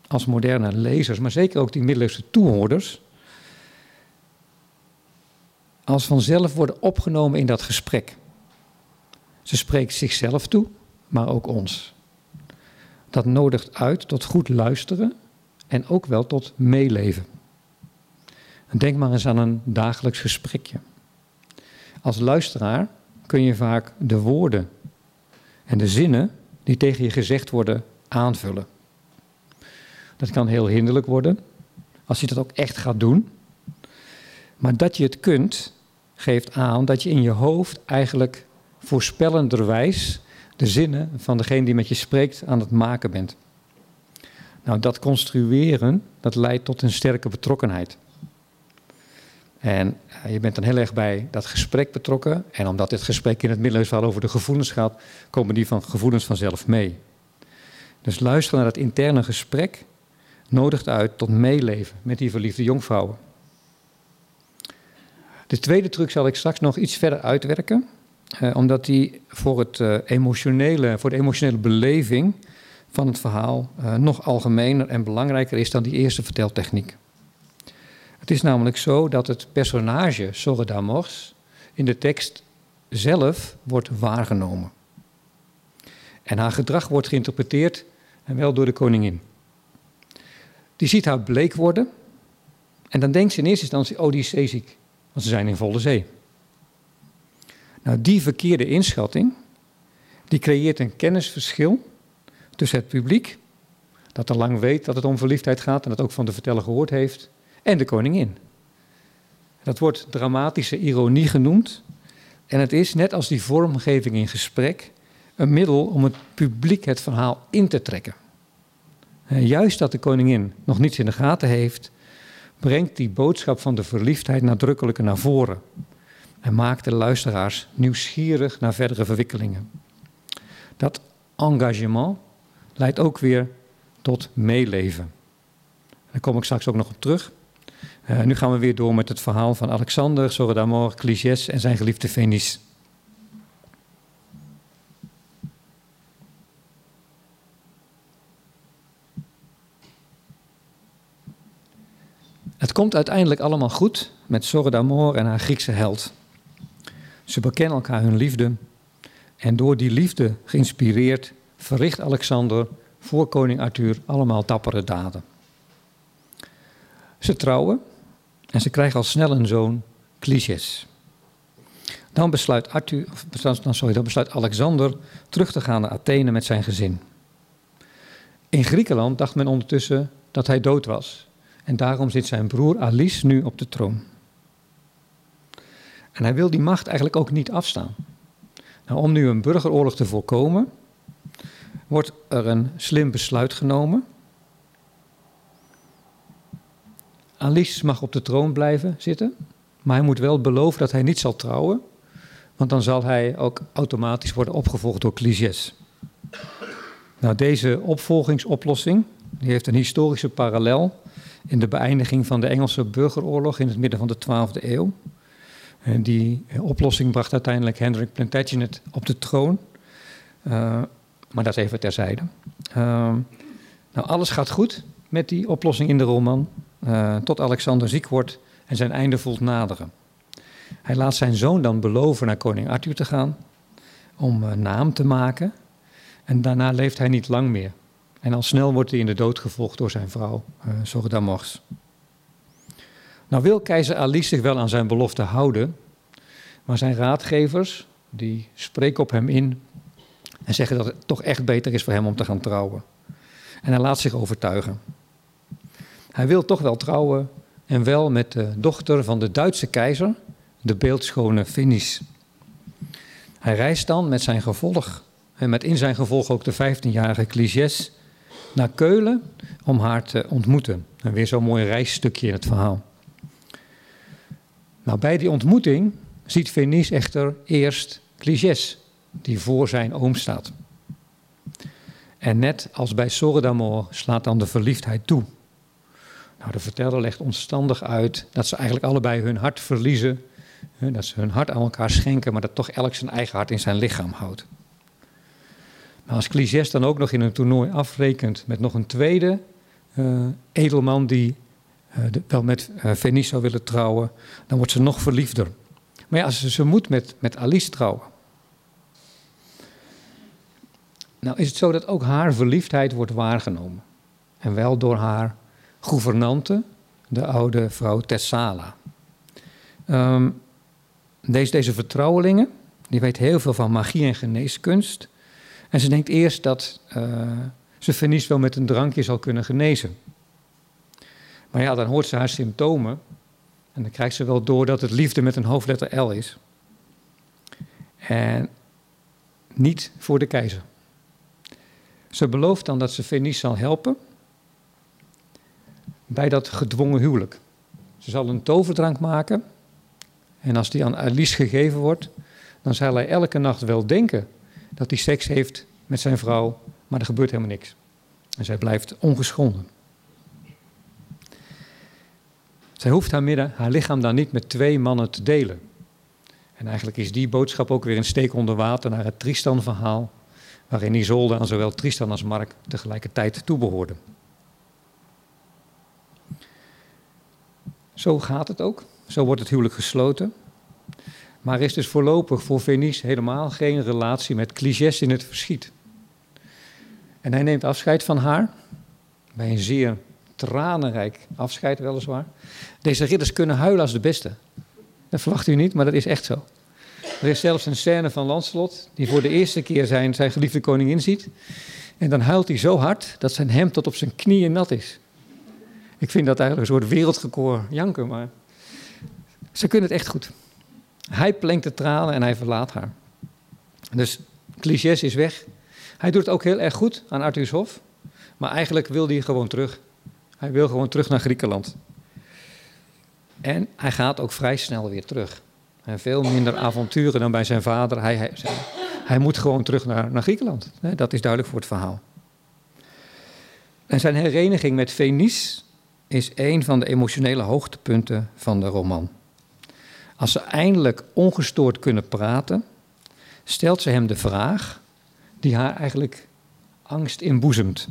als moderne lezers, maar zeker ook die middeleeuwse toehoorders, als vanzelf worden opgenomen in dat gesprek. Ze spreekt zichzelf toe, maar ook ons. Dat nodigt uit tot goed luisteren en ook wel tot meeleven. Denk maar eens aan een dagelijks gesprekje. Als luisteraar kun je vaak de woorden en de zinnen die tegen je gezegd worden aanvullen. Dat kan heel hinderlijk worden als je dat ook echt gaat doen. Maar dat je het kunt, geeft aan dat je in je hoofd eigenlijk voorspellenderwijs de zinnen van degene die met je spreekt aan het maken bent. Nou, dat construeren, dat leidt tot een sterke betrokkenheid. En eh, je bent dan heel erg bij dat gesprek betrokken. En omdat dit gesprek in het middeleeuws over de gevoelens gaat, komen die van gevoelens vanzelf mee. Dus luisteren naar dat interne gesprek nodigt uit tot meeleven met die verliefde jonkvrouwen. De tweede truc zal ik straks nog iets verder uitwerken, eh, omdat die voor, het, eh, emotionele, voor de emotionele beleving van het verhaal eh, nog algemener en belangrijker is dan die eerste verteltechniek. Het is namelijk zo dat het personage Sorredamos in de tekst zelf wordt waargenomen. En haar gedrag wordt geïnterpreteerd en wel door de koningin. Die ziet haar bleek worden en dan denkt ze in eerste instantie, oh die is zeeziek, want ze zijn in volle zee. Nou, die verkeerde inschatting, die creëert een kennisverschil tussen het publiek, dat al lang weet dat het om verliefdheid gaat en dat ook van de verteller gehoord heeft, en de koningin. Dat wordt dramatische ironie genoemd. En het is, net als die vormgeving in gesprek, een middel om het publiek het verhaal in te trekken. En juist dat de koningin nog niets in de gaten heeft, brengt die boodschap van de verliefdheid nadrukkelijker naar voren. En maakt de luisteraars nieuwsgierig naar verdere verwikkelingen. Dat engagement leidt ook weer tot meeleven. Daar kom ik straks ook nog op terug. Uh, nu gaan we weer door met het verhaal van Alexander, Sorodamor, Cligès en zijn geliefde Venice. Het komt uiteindelijk allemaal goed met Sorodamor en haar Griekse held. Ze bekennen elkaar hun liefde en door die liefde geïnspireerd verricht Alexander voor koning Arthur allemaal dappere daden. Ze trouwen en ze krijgen al snel een zoon, Clysius. Dan besluit, Arthur, sorry, dan besluit Alexander terug te gaan naar Athene met zijn gezin. In Griekenland dacht men ondertussen dat hij dood was. En daarom zit zijn broer Alice nu op de troon. En hij wil die macht eigenlijk ook niet afstaan. Nou, om nu een burgeroorlog te voorkomen, wordt er een slim besluit genomen. Alice mag op de troon blijven zitten, maar hij moet wel beloven dat hij niet zal trouwen, want dan zal hij ook automatisch worden opgevolgd door Clysius. Nou, deze opvolgingsoplossing die heeft een historische parallel in de beëindiging van de Engelse burgeroorlog in het midden van de 12e eeuw. En die oplossing bracht uiteindelijk Hendrik Plantagenet op de troon. Uh, maar dat is even terzijde. Uh, nou, alles gaat goed met die oplossing in de roman, tot Alexander ziek wordt en zijn einde voelt naderen. Hij laat zijn zoon dan beloven naar koning Arthur te gaan, om naam te maken. En daarna leeft hij niet lang meer. En al snel wordt hij in de dood gevolgd door zijn vrouw, uh, Sogdamos. Nou wil keizer Ali zich wel aan zijn belofte houden, maar zijn raadgevers, die spreken op hem in en zeggen dat het toch echt beter is voor hem om te gaan trouwen. En hij laat zich overtuigen. Hij wil toch wel trouwen en wel met de dochter van de Duitse keizer, de beeldschone Finis. Hij reist dan met zijn gevolg en met in zijn gevolg ook de 15-jarige Cligès naar Keulen om haar te ontmoeten. En weer zo'n mooi reisstukje in het verhaal. Nou, bij die ontmoeting ziet Venice echter eerst Cligès, die voor zijn oom staat. En net als bij Sorredamor slaat dan de verliefdheid toe. Nou, de verteller legt omstandig uit dat ze eigenlijk allebei hun hart verliezen. Dat ze hun hart aan elkaar schenken, maar dat toch elk zijn eigen hart in zijn lichaam houdt. Maar als Clyges dan ook nog in een toernooi afrekent met nog een tweede uh, edelman die uh, wel met uh, Venice zou willen trouwen, dan wordt ze nog verliefder. Maar ja, ze, ze moet met, met Alice trouwen. Nou is het zo dat ook haar verliefdheid wordt waargenomen. En wel door haar gouvernante, de oude vrouw Tessala. Um, deze, deze vertrouwelinge, die weet heel veel van magie en geneeskunst. En ze denkt eerst dat uh, ze Venice wel met een drankje zal kunnen genezen. Maar ja, dan hoort ze haar symptomen. En dan krijgt ze wel door dat het liefde met een hoofdletter L is. En niet voor de keizer. Ze belooft dan dat ze Venice zal helpen bij dat gedwongen huwelijk. Ze zal een toverdrank maken en als die aan Alice gegeven wordt, dan zal hij elke nacht wel denken dat hij seks heeft met zijn vrouw, maar er gebeurt helemaal niks. En zij blijft ongeschonden. Zij hoeft haar, haar lichaam dan niet met twee mannen te delen. En eigenlijk is die boodschap ook weer een steek onder water naar het Tristan-verhaal, waarin Isolde aan zowel Tristan als Mark tegelijkertijd toebehoorden. Zo gaat het ook. Zo wordt het huwelijk gesloten. Maar er is dus voorlopig voor Venice helemaal geen relatie met Cligès in het verschiet. En hij neemt afscheid van haar, bij een zeer tranenrijk afscheid weliswaar. Deze ridders kunnen huilen als de beste. Dat verwacht u niet, maar dat is echt zo. Er is zelfs een scène van Lancelot, die voor de eerste keer zijn, zijn geliefde koningin ziet. En dan huilt hij zo hard dat zijn hemd tot op zijn knieën nat is. Ik vind dat eigenlijk een soort wereldrecord janken, maar ze kunnen het echt goed. Hij plenkt de tranen en hij verlaat haar. Dus Clichés is weg. Hij doet het ook heel erg goed aan Arthur's Hof. Maar eigenlijk wil hij gewoon terug. Hij wil gewoon terug naar Griekenland. En hij gaat ook vrij snel weer terug. En veel minder avonturen dan bij zijn vader. Hij, hij, hij moet gewoon terug naar, naar Griekenland. Dat is duidelijk voor het verhaal. En zijn hereniging met Venice is een van de emotionele hoogtepunten van de roman. Als ze eindelijk ongestoord kunnen praten, stelt ze hem de vraag die haar eigenlijk angst inboezemt.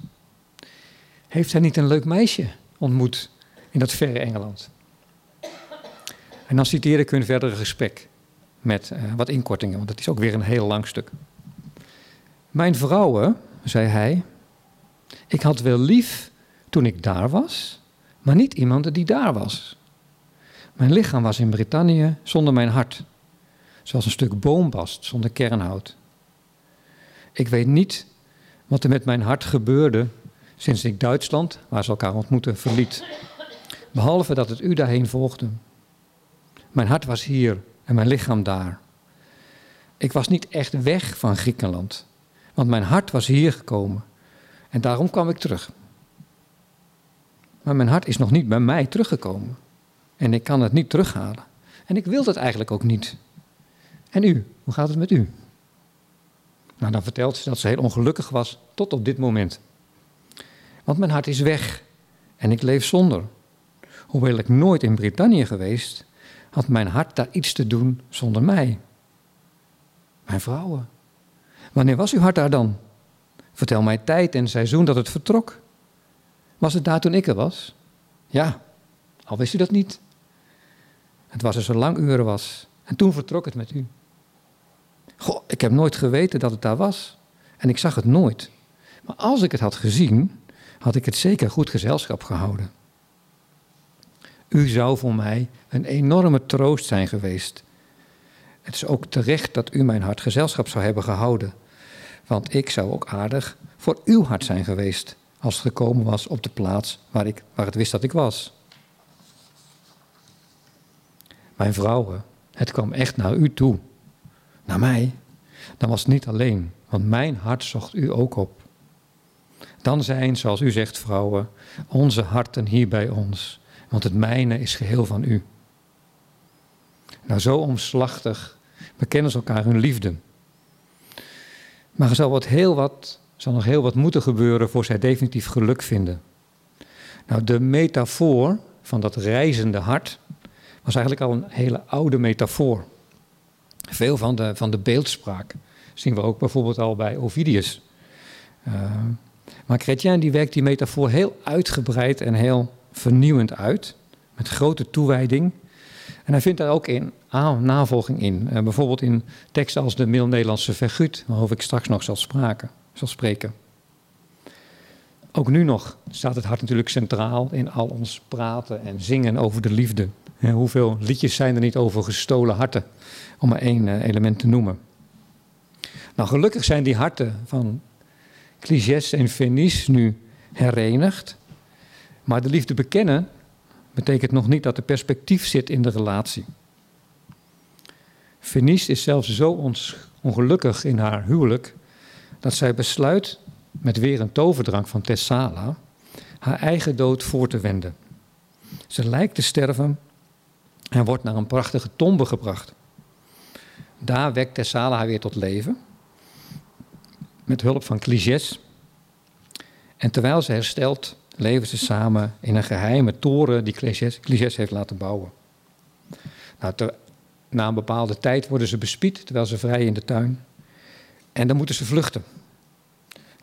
Heeft hij niet een leuk meisje ontmoet in dat verre Engeland? En dan citeer ik hun verdere gesprek met uh, wat inkortingen, want dat is ook weer een heel lang stuk. Mijn vrouwen, zei hij, ik had wel lief toen ik daar was, maar niet iemand die daar was. Mijn lichaam was in Brittannië zonder mijn hart, zoals een stuk boombast zonder kernhout. Ik weet niet wat er met mijn hart gebeurde sinds ik Duitsland, waar ze elkaar ontmoetten, verliet. Behalve dat het u daarheen volgde. Mijn hart was hier en mijn lichaam daar. Ik was niet echt weg van Griekenland, want mijn hart was hier gekomen en daarom kwam ik terug. Maar mijn hart is nog niet bij mij teruggekomen. En ik kan het niet terughalen. En ik wil dat eigenlijk ook niet. En u, hoe gaat het met u? Nou, dan vertelt ze dat ze heel ongelukkig was tot op dit moment. Want mijn hart is weg en ik leef zonder. Hoewel ik nooit in Brittannië geweest, had mijn hart daar iets te doen zonder mij. Mijn vrouwen. Wanneer was uw hart daar dan? Vertel mij tijd en seizoen dat het vertrok. Was het daar toen ik er was? Ja, al wist u dat niet. Het was er zo lang u er was. En toen vertrok het met u. Goh, ik heb nooit geweten dat het daar was. En ik zag het nooit. Maar als ik het had gezien, had ik het zeker goed gezelschap gehouden. U zou voor mij een enorme troost zijn geweest. Het is ook terecht dat u mijn hart gezelschap zou hebben gehouden. Want ik zou ook aardig voor uw hart zijn geweest als het gekomen was op de plaats waar, ik, waar het wist dat ik was. Mijn vrouwen, het kwam echt naar u toe. Naar mij. Dan was het niet alleen, want mijn hart zocht u ook op. Dan zijn, zoals u zegt, vrouwen, onze harten hier bij ons, want het mijne is geheel van u. Nou, zo omslachtig bekennen ze elkaar hun liefde. Maar er zal wat heel wat zal nog heel wat moeten gebeuren voor zij definitief geluk vinden. Nou, de metafoor van dat reizende hart was eigenlijk al een hele oude metafoor. Veel van de, van de beeldspraak zien we ook bijvoorbeeld al bij Ovidius. Uh, maar Chrétien die werkt die metafoor heel uitgebreid en heel vernieuwend uit, met grote toewijding. En hij vindt daar ook in navolging in. Uh, bijvoorbeeld in teksten als de Middel-Nederlandse Vergut, waarover ik straks nog zal, spraken, zal spreken. Ook nu nog staat het hart natuurlijk centraal in al ons praten en zingen over de liefde. Hoeveel liedjes zijn er niet over gestolen harten, om maar één uh, element te noemen. Nou, gelukkig zijn die harten van Cligès en Venice nu herenigd. Maar de liefde bekennen betekent nog niet dat er perspectief zit in de relatie. Venice is zelfs zo ongelukkig in haar huwelijk dat zij besluit met weer een toverdrank van Thessala haar eigen dood voor te wenden. Ze lijkt te sterven en wordt naar een prachtige tombe gebracht. Daar wekt Thessala haar weer tot leven met hulp van Cligès. En terwijl ze herstelt, leven ze samen in een geheime toren die Cligès, heeft laten bouwen. Nou, na een bepaalde tijd worden ze bespied terwijl ze vrij in de tuin. En dan moeten ze vluchten.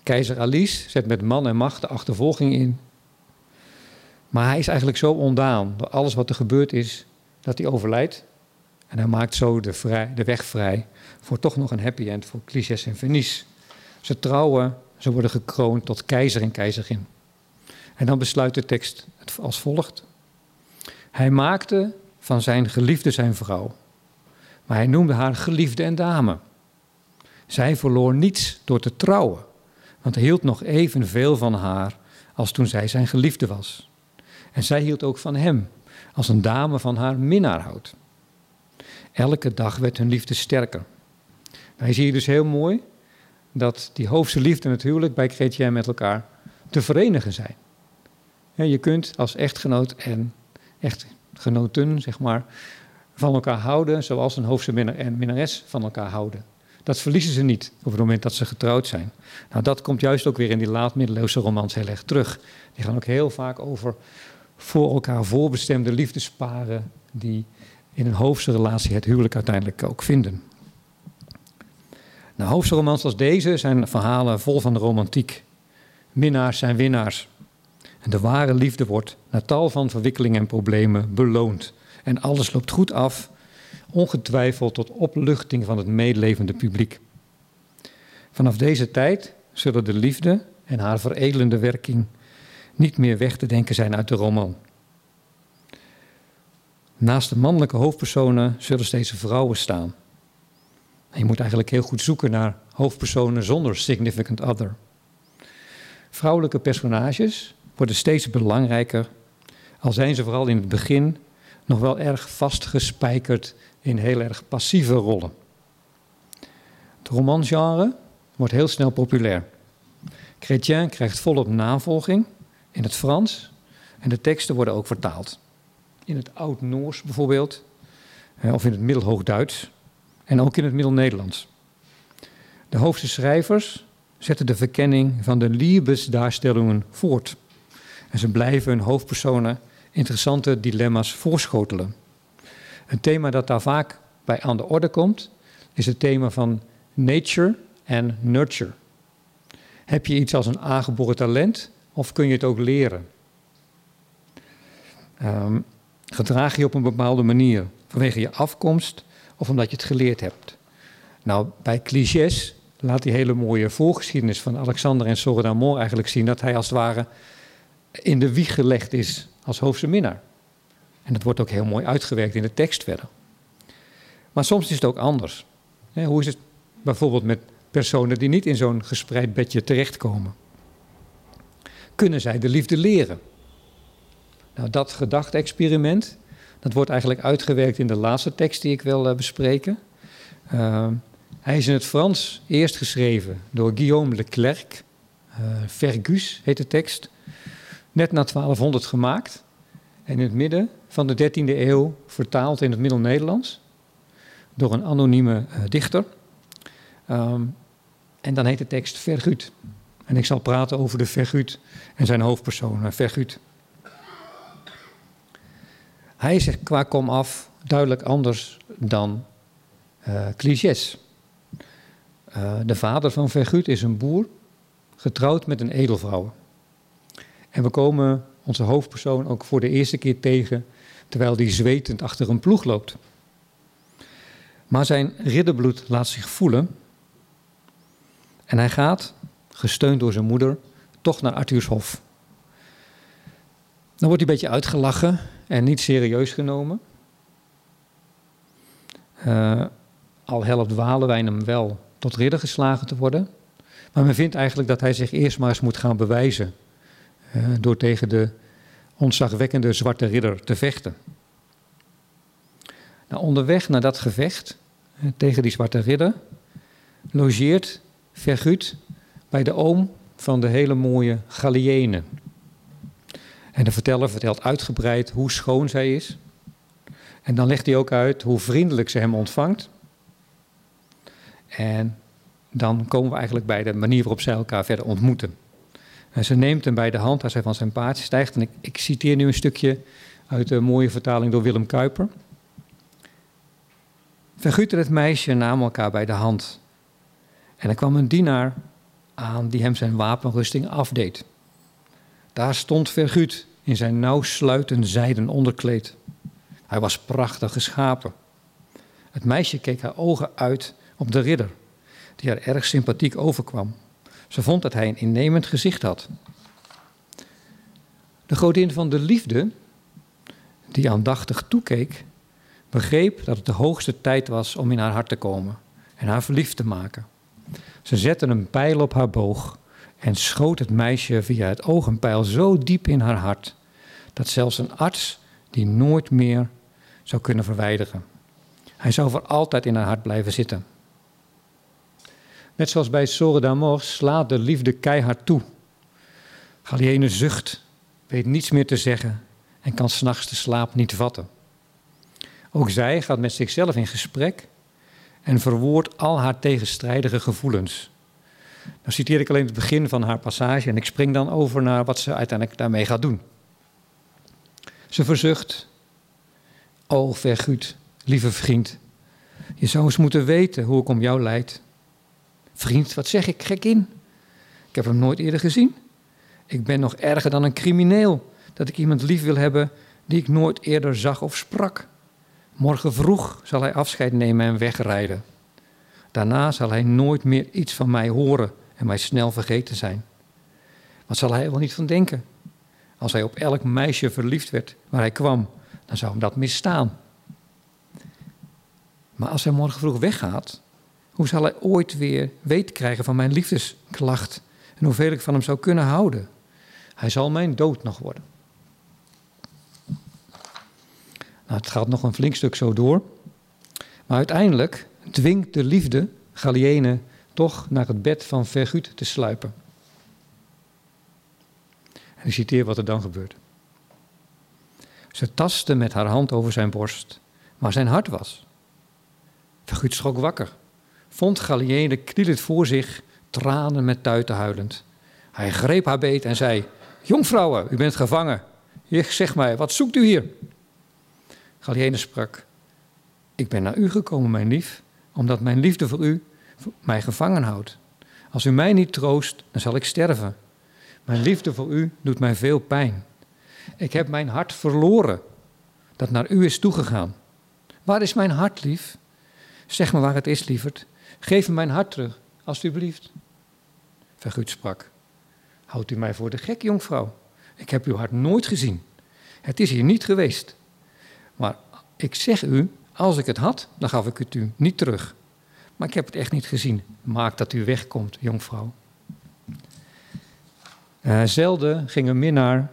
Keizer Alice zet met man en macht de achtervolging in. Maar hij is eigenlijk zo ondaan door alles wat er gebeurd is, dat hij overlijdt. En hij maakt zo de, vrij, de weg vrij voor toch nog een happy end voor Cligès en Venice. Ze trouwen, ze worden gekroond tot keizer en keizerin. En dan besluit de tekst als volgt. Hij maakte van zijn geliefde zijn vrouw, maar hij noemde haar geliefde en dame. Zij verloor niets door te trouwen, want hij hield nog evenveel van haar als toen zij zijn geliefde was. En zij hield ook van hem, als een dame van haar minnaar houdt. Elke dag werd hun liefde sterker. Wij zien dus heel mooi dat die hoofdse liefde natuurlijk bij Chrétien met elkaar te verenigen zijn. je kunt als echtgenoot en echtgenoten, zeg maar, van elkaar houden zoals een hoofdse minnaar en minnares van elkaar houden. Dat verliezen ze niet op het moment dat ze getrouwd zijn. Nou, dat komt juist ook weer in die laat-middeleeuwse romans heel erg terug. Die gaan ook heel vaak over voor elkaar voorbestemde liefdesparen die in een hoofdse relatie het huwelijk uiteindelijk ook vinden. Nou, hoofdromans als deze zijn verhalen vol van de romantiek. Minnaars zijn winnaars. En de ware liefde wordt na tal van verwikkelingen en problemen beloond. En alles loopt goed af, ongetwijfeld tot opluchting van het meelevende publiek. Vanaf deze tijd zullen de liefde en haar veredelende werking niet meer weg te denken zijn uit de roman. Naast de mannelijke hoofdpersonen zullen steeds vrouwen staan je moet eigenlijk heel goed zoeken naar hoofdpersonen zonder significant other. Vrouwelijke personages worden steeds belangrijker, al zijn ze vooral in het begin nog wel erg vastgespijkerd in heel erg passieve rollen. Het romangenre wordt heel snel populair. Chrétien krijgt volop navolging in het Frans en de teksten worden ook vertaald. In het Oud-Noors bijvoorbeeld, of in het Middelhoogduits en ook in het Middel-Nederlands. De hoofdse schrijvers zetten de verkenning van de liebesdaarstellingen voort. En ze blijven hun hoofdpersonen interessante dilemma's voorschotelen. Een thema dat daar vaak bij aan de orde komt, is het thema van nature en nurture. Heb je iets als een aangeboren talent of kun je het ook leren? Um, gedraag je op een bepaalde manier vanwege je afkomst of omdat je het geleerd hebt. Nou, bij clichés laat die hele mooie voorgeschiedenis van Alexander en Sora d'Amor eigenlijk zien dat hij als het ware in de wieg gelegd is als hoofdse minnaar. En dat wordt ook heel mooi uitgewerkt in de tekst verder. Maar soms is het ook anders. Hoe is het bijvoorbeeld met personen die niet in zo'n gespreid bedje terechtkomen? Kunnen zij de liefde leren? Nou, dat gedachte-experiment dat wordt eigenlijk uitgewerkt in de laatste tekst die ik wil uh, bespreken. Uh, hij is in het Frans eerst geschreven door Guillaume Leclerc. Uh, Fergus heet de tekst. Net na 1200 gemaakt. En in het midden van de 13e eeuw vertaald in het Middel-Nederlands. Door een anonieme dichter. Um, en dan heet de tekst Vergut. En ik zal praten over de Verguut en zijn hoofdpersoon, Verguut. Hij is qua kom af duidelijk anders dan uh, clichés. Uh, de vader van Verguut is een boer, getrouwd met een edelvrouw. En we komen onze hoofdpersoon ook voor de eerste keer tegen terwijl die zwetend achter een ploeg loopt. Maar zijn ridderbloed laat zich voelen en hij gaat, gesteund door zijn moeder, toch naar Arthurshof. Dan wordt hij een beetje uitgelachen en niet serieus genomen. Uh, al helpt Walewijn hem wel tot ridder geslagen te worden. Maar men vindt eigenlijk dat hij zich eerst maar eens moet gaan bewijzen. Uh, door tegen de ontzagwekkende zwarte ridder te vechten. Nou, onderweg naar dat gevecht uh, tegen die zwarte ridder logeert Vergut bij de oom van de hele mooie Galliëne. En de verteller vertelt uitgebreid hoe schoon zij is. En dan legt hij ook uit hoe vriendelijk ze hem ontvangt. En dan komen we eigenlijk bij de manier waarop zij elkaar verder ontmoeten. En ze neemt hem bij de hand als hij van zijn paardje stijgt. En ik, ik citeer nu een stukje uit de mooie vertaling door Willem Kuiper. Vergut en het meisje namen elkaar bij de hand. En er kwam een dienaar aan die hem zijn wapenrusting afdeed. Daar stond Vergut in zijn nauw sluitend zijden onderkleed. Hij was prachtig geschapen. Het meisje keek haar ogen uit op de ridder, die haar erg sympathiek overkwam. Ze vond dat hij een innemend gezicht had. De godin van de liefde, die aandachtig toekeek, begreep dat het de hoogste tijd was om in haar hart te komen en haar verliefd te maken. Ze zette een pijl op haar boog en schoot het meisje via het oog een pijl zo diep in haar hart dat zelfs een arts die nooit meer zou kunnen verwijderen. Hij zou voor altijd in haar hart blijven zitten. Net zoals bij Sore d'Amor slaat de liefde keihard toe. Galliene zucht, weet niets meer te zeggen en kan s'nachts de slaap niet vatten. Ook zij gaat met zichzelf in gesprek en verwoordt al haar tegenstrijdige gevoelens. Dan citeer ik alleen het begin van haar passage en ik spring dan over naar wat ze uiteindelijk daarmee gaat doen. Ze verzucht, o verguut, lieve vriend, je zou eens moeten weten hoe ik om jou leid. Vriend, wat zeg ik gek in? Ik heb hem nooit eerder gezien. Ik ben nog erger dan een crimineel, dat ik iemand lief wil hebben die ik nooit eerder zag of sprak. Morgen vroeg zal hij afscheid nemen en wegrijden. Daarna zal hij nooit meer iets van mij horen en mij snel vergeten zijn. Wat zal hij wel niet van denken? Als hij op elk meisje verliefd werd waar hij kwam, dan zou hem dat misstaan. Maar als hij morgen vroeg weggaat, hoe zal hij ooit weer weet krijgen van mijn liefdesklacht en hoeveel ik van hem zou kunnen houden? Hij zal mijn dood nog worden. Nou, het gaat nog een flink stuk zo door. Maar uiteindelijk dwingt de liefde Galliene toch naar het bed van Vergut te sluipen. En ik citeer wat er dan gebeurt. Ze tastte met haar hand over zijn borst, waar zijn hart was. Vergut schrok wakker, vond Galliene knielend voor zich, tranen met tuiten huilend. Hij greep haar beet en zei: Jongvrouwen, u bent gevangen. Zeg mij, wat zoekt u hier? Galliene sprak: Ik ben naar u gekomen, mijn lief, omdat mijn liefde voor u mij gevangen houdt. Als u mij niet troost, dan zal ik sterven. Mijn liefde voor u doet mij veel pijn. Ik heb mijn hart verloren, dat naar u is toegegaan. Waar is mijn hart, lief? Zeg me waar het is, lieverd. Geef me mijn hart terug, alstublieft. Vergut sprak. Houdt u mij voor de gek, jonkvrouw? Ik heb uw hart nooit gezien. Het is hier niet geweest. Maar ik zeg u, als ik het had, dan gaf ik het u niet terug. Maar ik heb het echt niet gezien. Maak dat u wegkomt, jonkvrouw. Uh, zelden ging een minnaar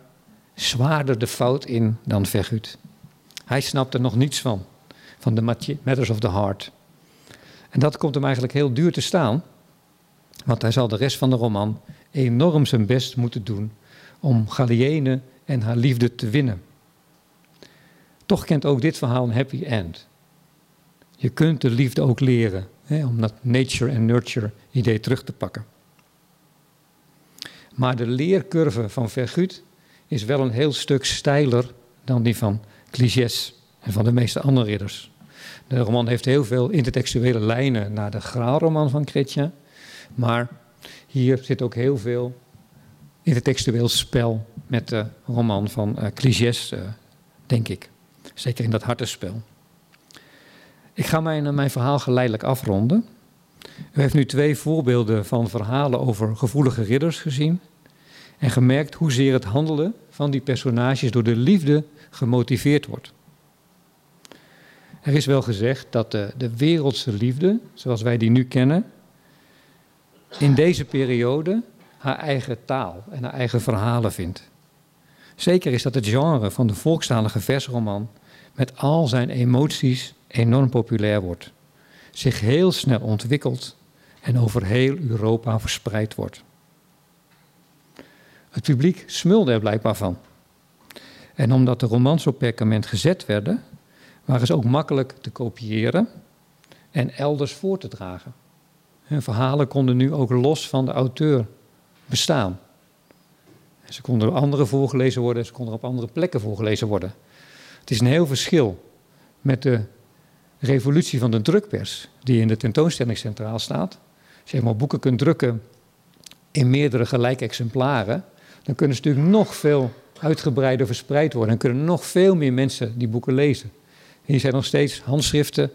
zwaarder de fout in dan Vergut. Hij snapte nog niets van, van de matters of the heart. En dat komt hem eigenlijk heel duur te staan, want hij zal de rest van de roman enorm zijn best moeten doen om Galliene en haar liefde te winnen. Toch kent ook dit verhaal een happy end. Je kunt de liefde ook leren, hè, om dat nature en nurture idee terug te pakken. Maar de leercurve van Vergut is wel een heel stuk steiler dan die van Cligès en van de meeste andere ridders. De roman heeft heel veel intertextuele lijnen naar de graalroman van Chrétien. Maar hier zit ook heel veel intertextueel spel met de roman van uh, Cligès, uh, denk ik. Zeker in dat hartenspel. Ik ga mijn, mijn verhaal geleidelijk afronden. U heeft nu twee voorbeelden van verhalen over gevoelige ridders gezien. En gemerkt hoezeer het handelen van die personages door de liefde gemotiveerd wordt. Er is wel gezegd dat de, de wereldse liefde, zoals wij die nu kennen, in deze periode haar eigen taal en haar eigen verhalen vindt. Zeker is dat het genre van de volkstalige versroman met al zijn emoties enorm populair wordt, zich heel snel ontwikkelt en over heel Europa verspreid wordt. Het publiek smulde er blijkbaar van. En omdat de romans op perkament gezet werden, waren ze ook makkelijk te kopiëren en elders voor te dragen. Hun verhalen konden nu ook los van de auteur bestaan. Ze konden door anderen voorgelezen worden, ze konden op andere plekken voorgelezen worden. Het is een heel verschil met de revolutie van de drukpers, die in de tentoonstelling centraal staat. Als je boeken kunt drukken in meerdere gelijke exemplaren, dan kunnen ze natuurlijk nog veel uitgebreider verspreid worden. En kunnen nog veel meer mensen die boeken lezen. Hier zijn nog steeds handschriften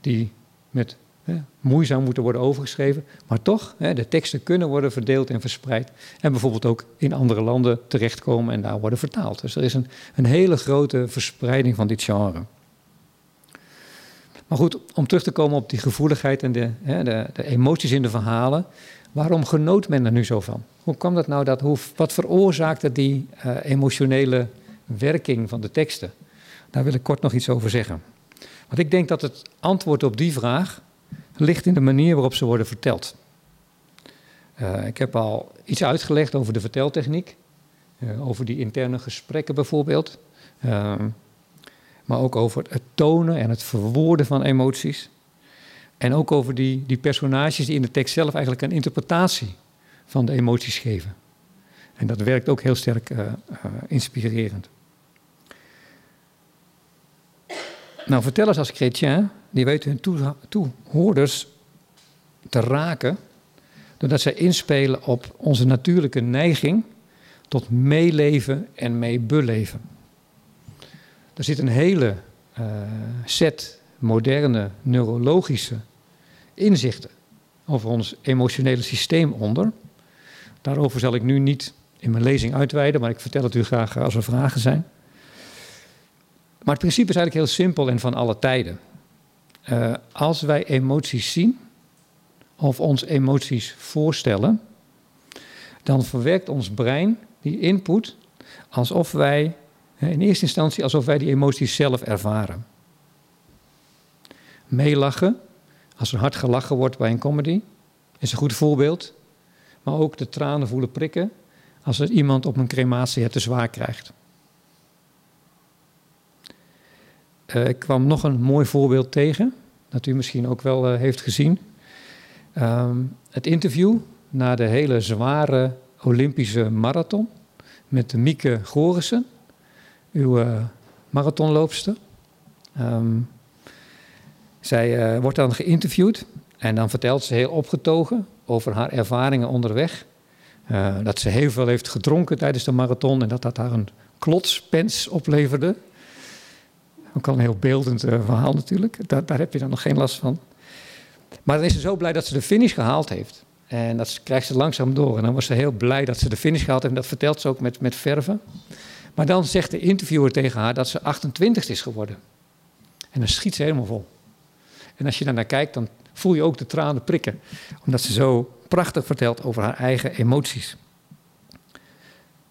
die met hè, moeizaam moeten worden overgeschreven. Maar toch, hè, de teksten kunnen worden verdeeld en verspreid. En bijvoorbeeld ook in andere landen terechtkomen en daar worden vertaald. Dus er is een, een hele grote verspreiding van dit genre. Maar goed, om terug te komen op die gevoeligheid en de, hè, de, de emoties in de verhalen. Waarom genoot men er nu zo van? Hoe kwam dat nou? Dat, hoe, wat veroorzaakte die uh, emotionele werking van de teksten? Daar wil ik kort nog iets over zeggen. Want ik denk dat het antwoord op die vraag ligt in de manier waarop ze worden verteld. Uh, ik heb al iets uitgelegd over de verteltechniek, uh, over die interne gesprekken bijvoorbeeld, uh, maar ook over het tonen en het verwoorden van emoties. En ook over die, die personages die in de tekst zelf eigenlijk een interpretatie van de emoties geven. En dat werkt ook heel sterk inspirerend. Nou, vertellers als chrétien, die weten hun toehoorders te raken, doordat zij inspelen op onze natuurlijke neiging tot meeleven en meebeleven. Er zit een hele uh, set moderne neurologische inzichten over ons emotionele systeem onder. Daarover zal ik nu niet in mijn lezing uitweiden, maar ik vertel het u graag als er vragen zijn. Maar het principe is eigenlijk heel simpel en van alle tijden. Uh, als wij emoties zien of ons emoties voorstellen, dan verwerkt ons brein die input alsof wij, in eerste instantie, alsof wij die emoties zelf ervaren. Meelachen, als er hard gelachen wordt bij een comedy, is een goed voorbeeld. Maar ook de tranen voelen prikken als er iemand op een crematie het te zwaar krijgt. Uh, ik kwam nog een mooi voorbeeld tegen, dat u misschien ook wel uh, heeft gezien. Um, het interview na de hele zware Olympische marathon met Mieke Gorissen, uw uh, marathonloopster. Um, zij wordt dan geïnterviewd en dan vertelt ze heel opgetogen over haar ervaringen onderweg. dat ze heel veel heeft gedronken tijdens de marathon en dat dat haar een klotspens opleverde. Ook al een heel beeldend verhaal natuurlijk. Daar, daar heb je dan nog geen last van. Maar dan is ze zo blij dat ze de finish gehaald heeft. En dat krijgt ze langzaam door. En dan was ze heel blij dat ze de finish gehaald heeft. En dat vertelt ze ook met, met verven. Maar dan zegt de interviewer tegen haar dat ze 28 is geworden. En dan schiet ze helemaal vol. En als je daar naar kijkt, dan voel je ook de tranen prikken. Omdat ze zo prachtig vertelt over haar eigen emoties.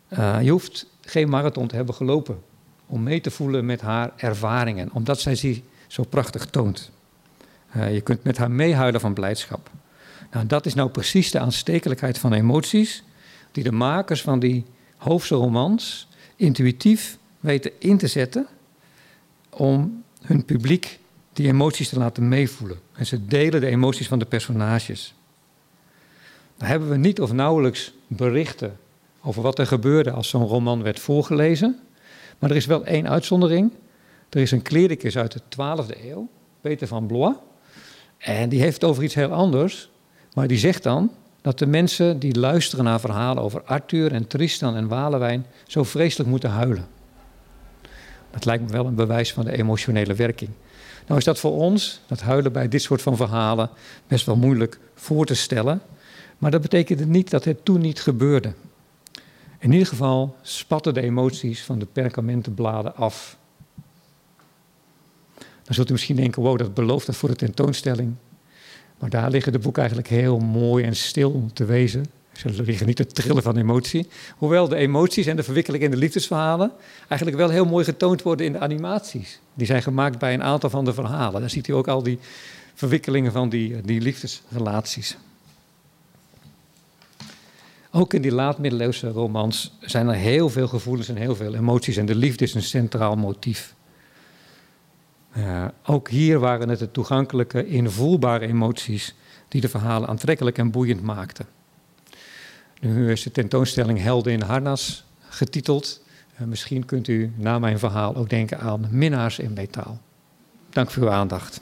Uh, je hoeft geen marathon te hebben gelopen om mee te voelen met haar ervaringen, omdat zij ze zo prachtig toont. Uh, je kunt met haar meehuilen van blijdschap. Nou, dat is nou precies de aanstekelijkheid van emoties, die de makers van die hoofdse romans intuïtief weten in te zetten om hun publiek die emoties te laten meevoelen. En ze delen de emoties van de personages. Dan hebben we niet of nauwelijks berichten over wat er gebeurde als zo'n roman werd voorgelezen. Maar er is wel één uitzondering. Er is een klericus uit de 12e eeuw, Peter van Blois. En die heeft over iets heel anders. Maar die zegt dan dat de mensen die luisteren naar verhalen over Arthur en Tristan en Walewijn zo vreselijk moeten huilen. Dat lijkt me wel een bewijs van de emotionele werking. Nou is dat voor ons, dat huilen bij dit soort van verhalen, best wel moeilijk voor te stellen. Maar dat betekende niet dat het toen niet gebeurde. In ieder geval spatten de emoties van de perkamentenbladen af. Dan zult u misschien denken, wow, dat belooft dat voor de tentoonstelling. Maar daar liggen de boeken eigenlijk heel mooi en stil te wezen. Ze liggen niet te trillen van emotie. Hoewel de emoties en de verwikkeling in de liefdesverhalen eigenlijk wel heel mooi getoond worden in de animaties. Die zijn gemaakt bij een aantal van de verhalen. Daar ziet u ook al die verwikkelingen van die, die liefdesrelaties. Ook in die laatmiddeleeuwse romans zijn er heel veel gevoelens en heel veel emoties. En de liefde is een centraal motief. Uh, ook hier waren het de toegankelijke, invoelbare emoties die de verhalen aantrekkelijk en boeiend maakten. Nu is de tentoonstelling Helden in Harnas getiteld. Uh, misschien kunt u na mijn verhaal ook denken aan minnaars in metaal. Dank voor uw aandacht.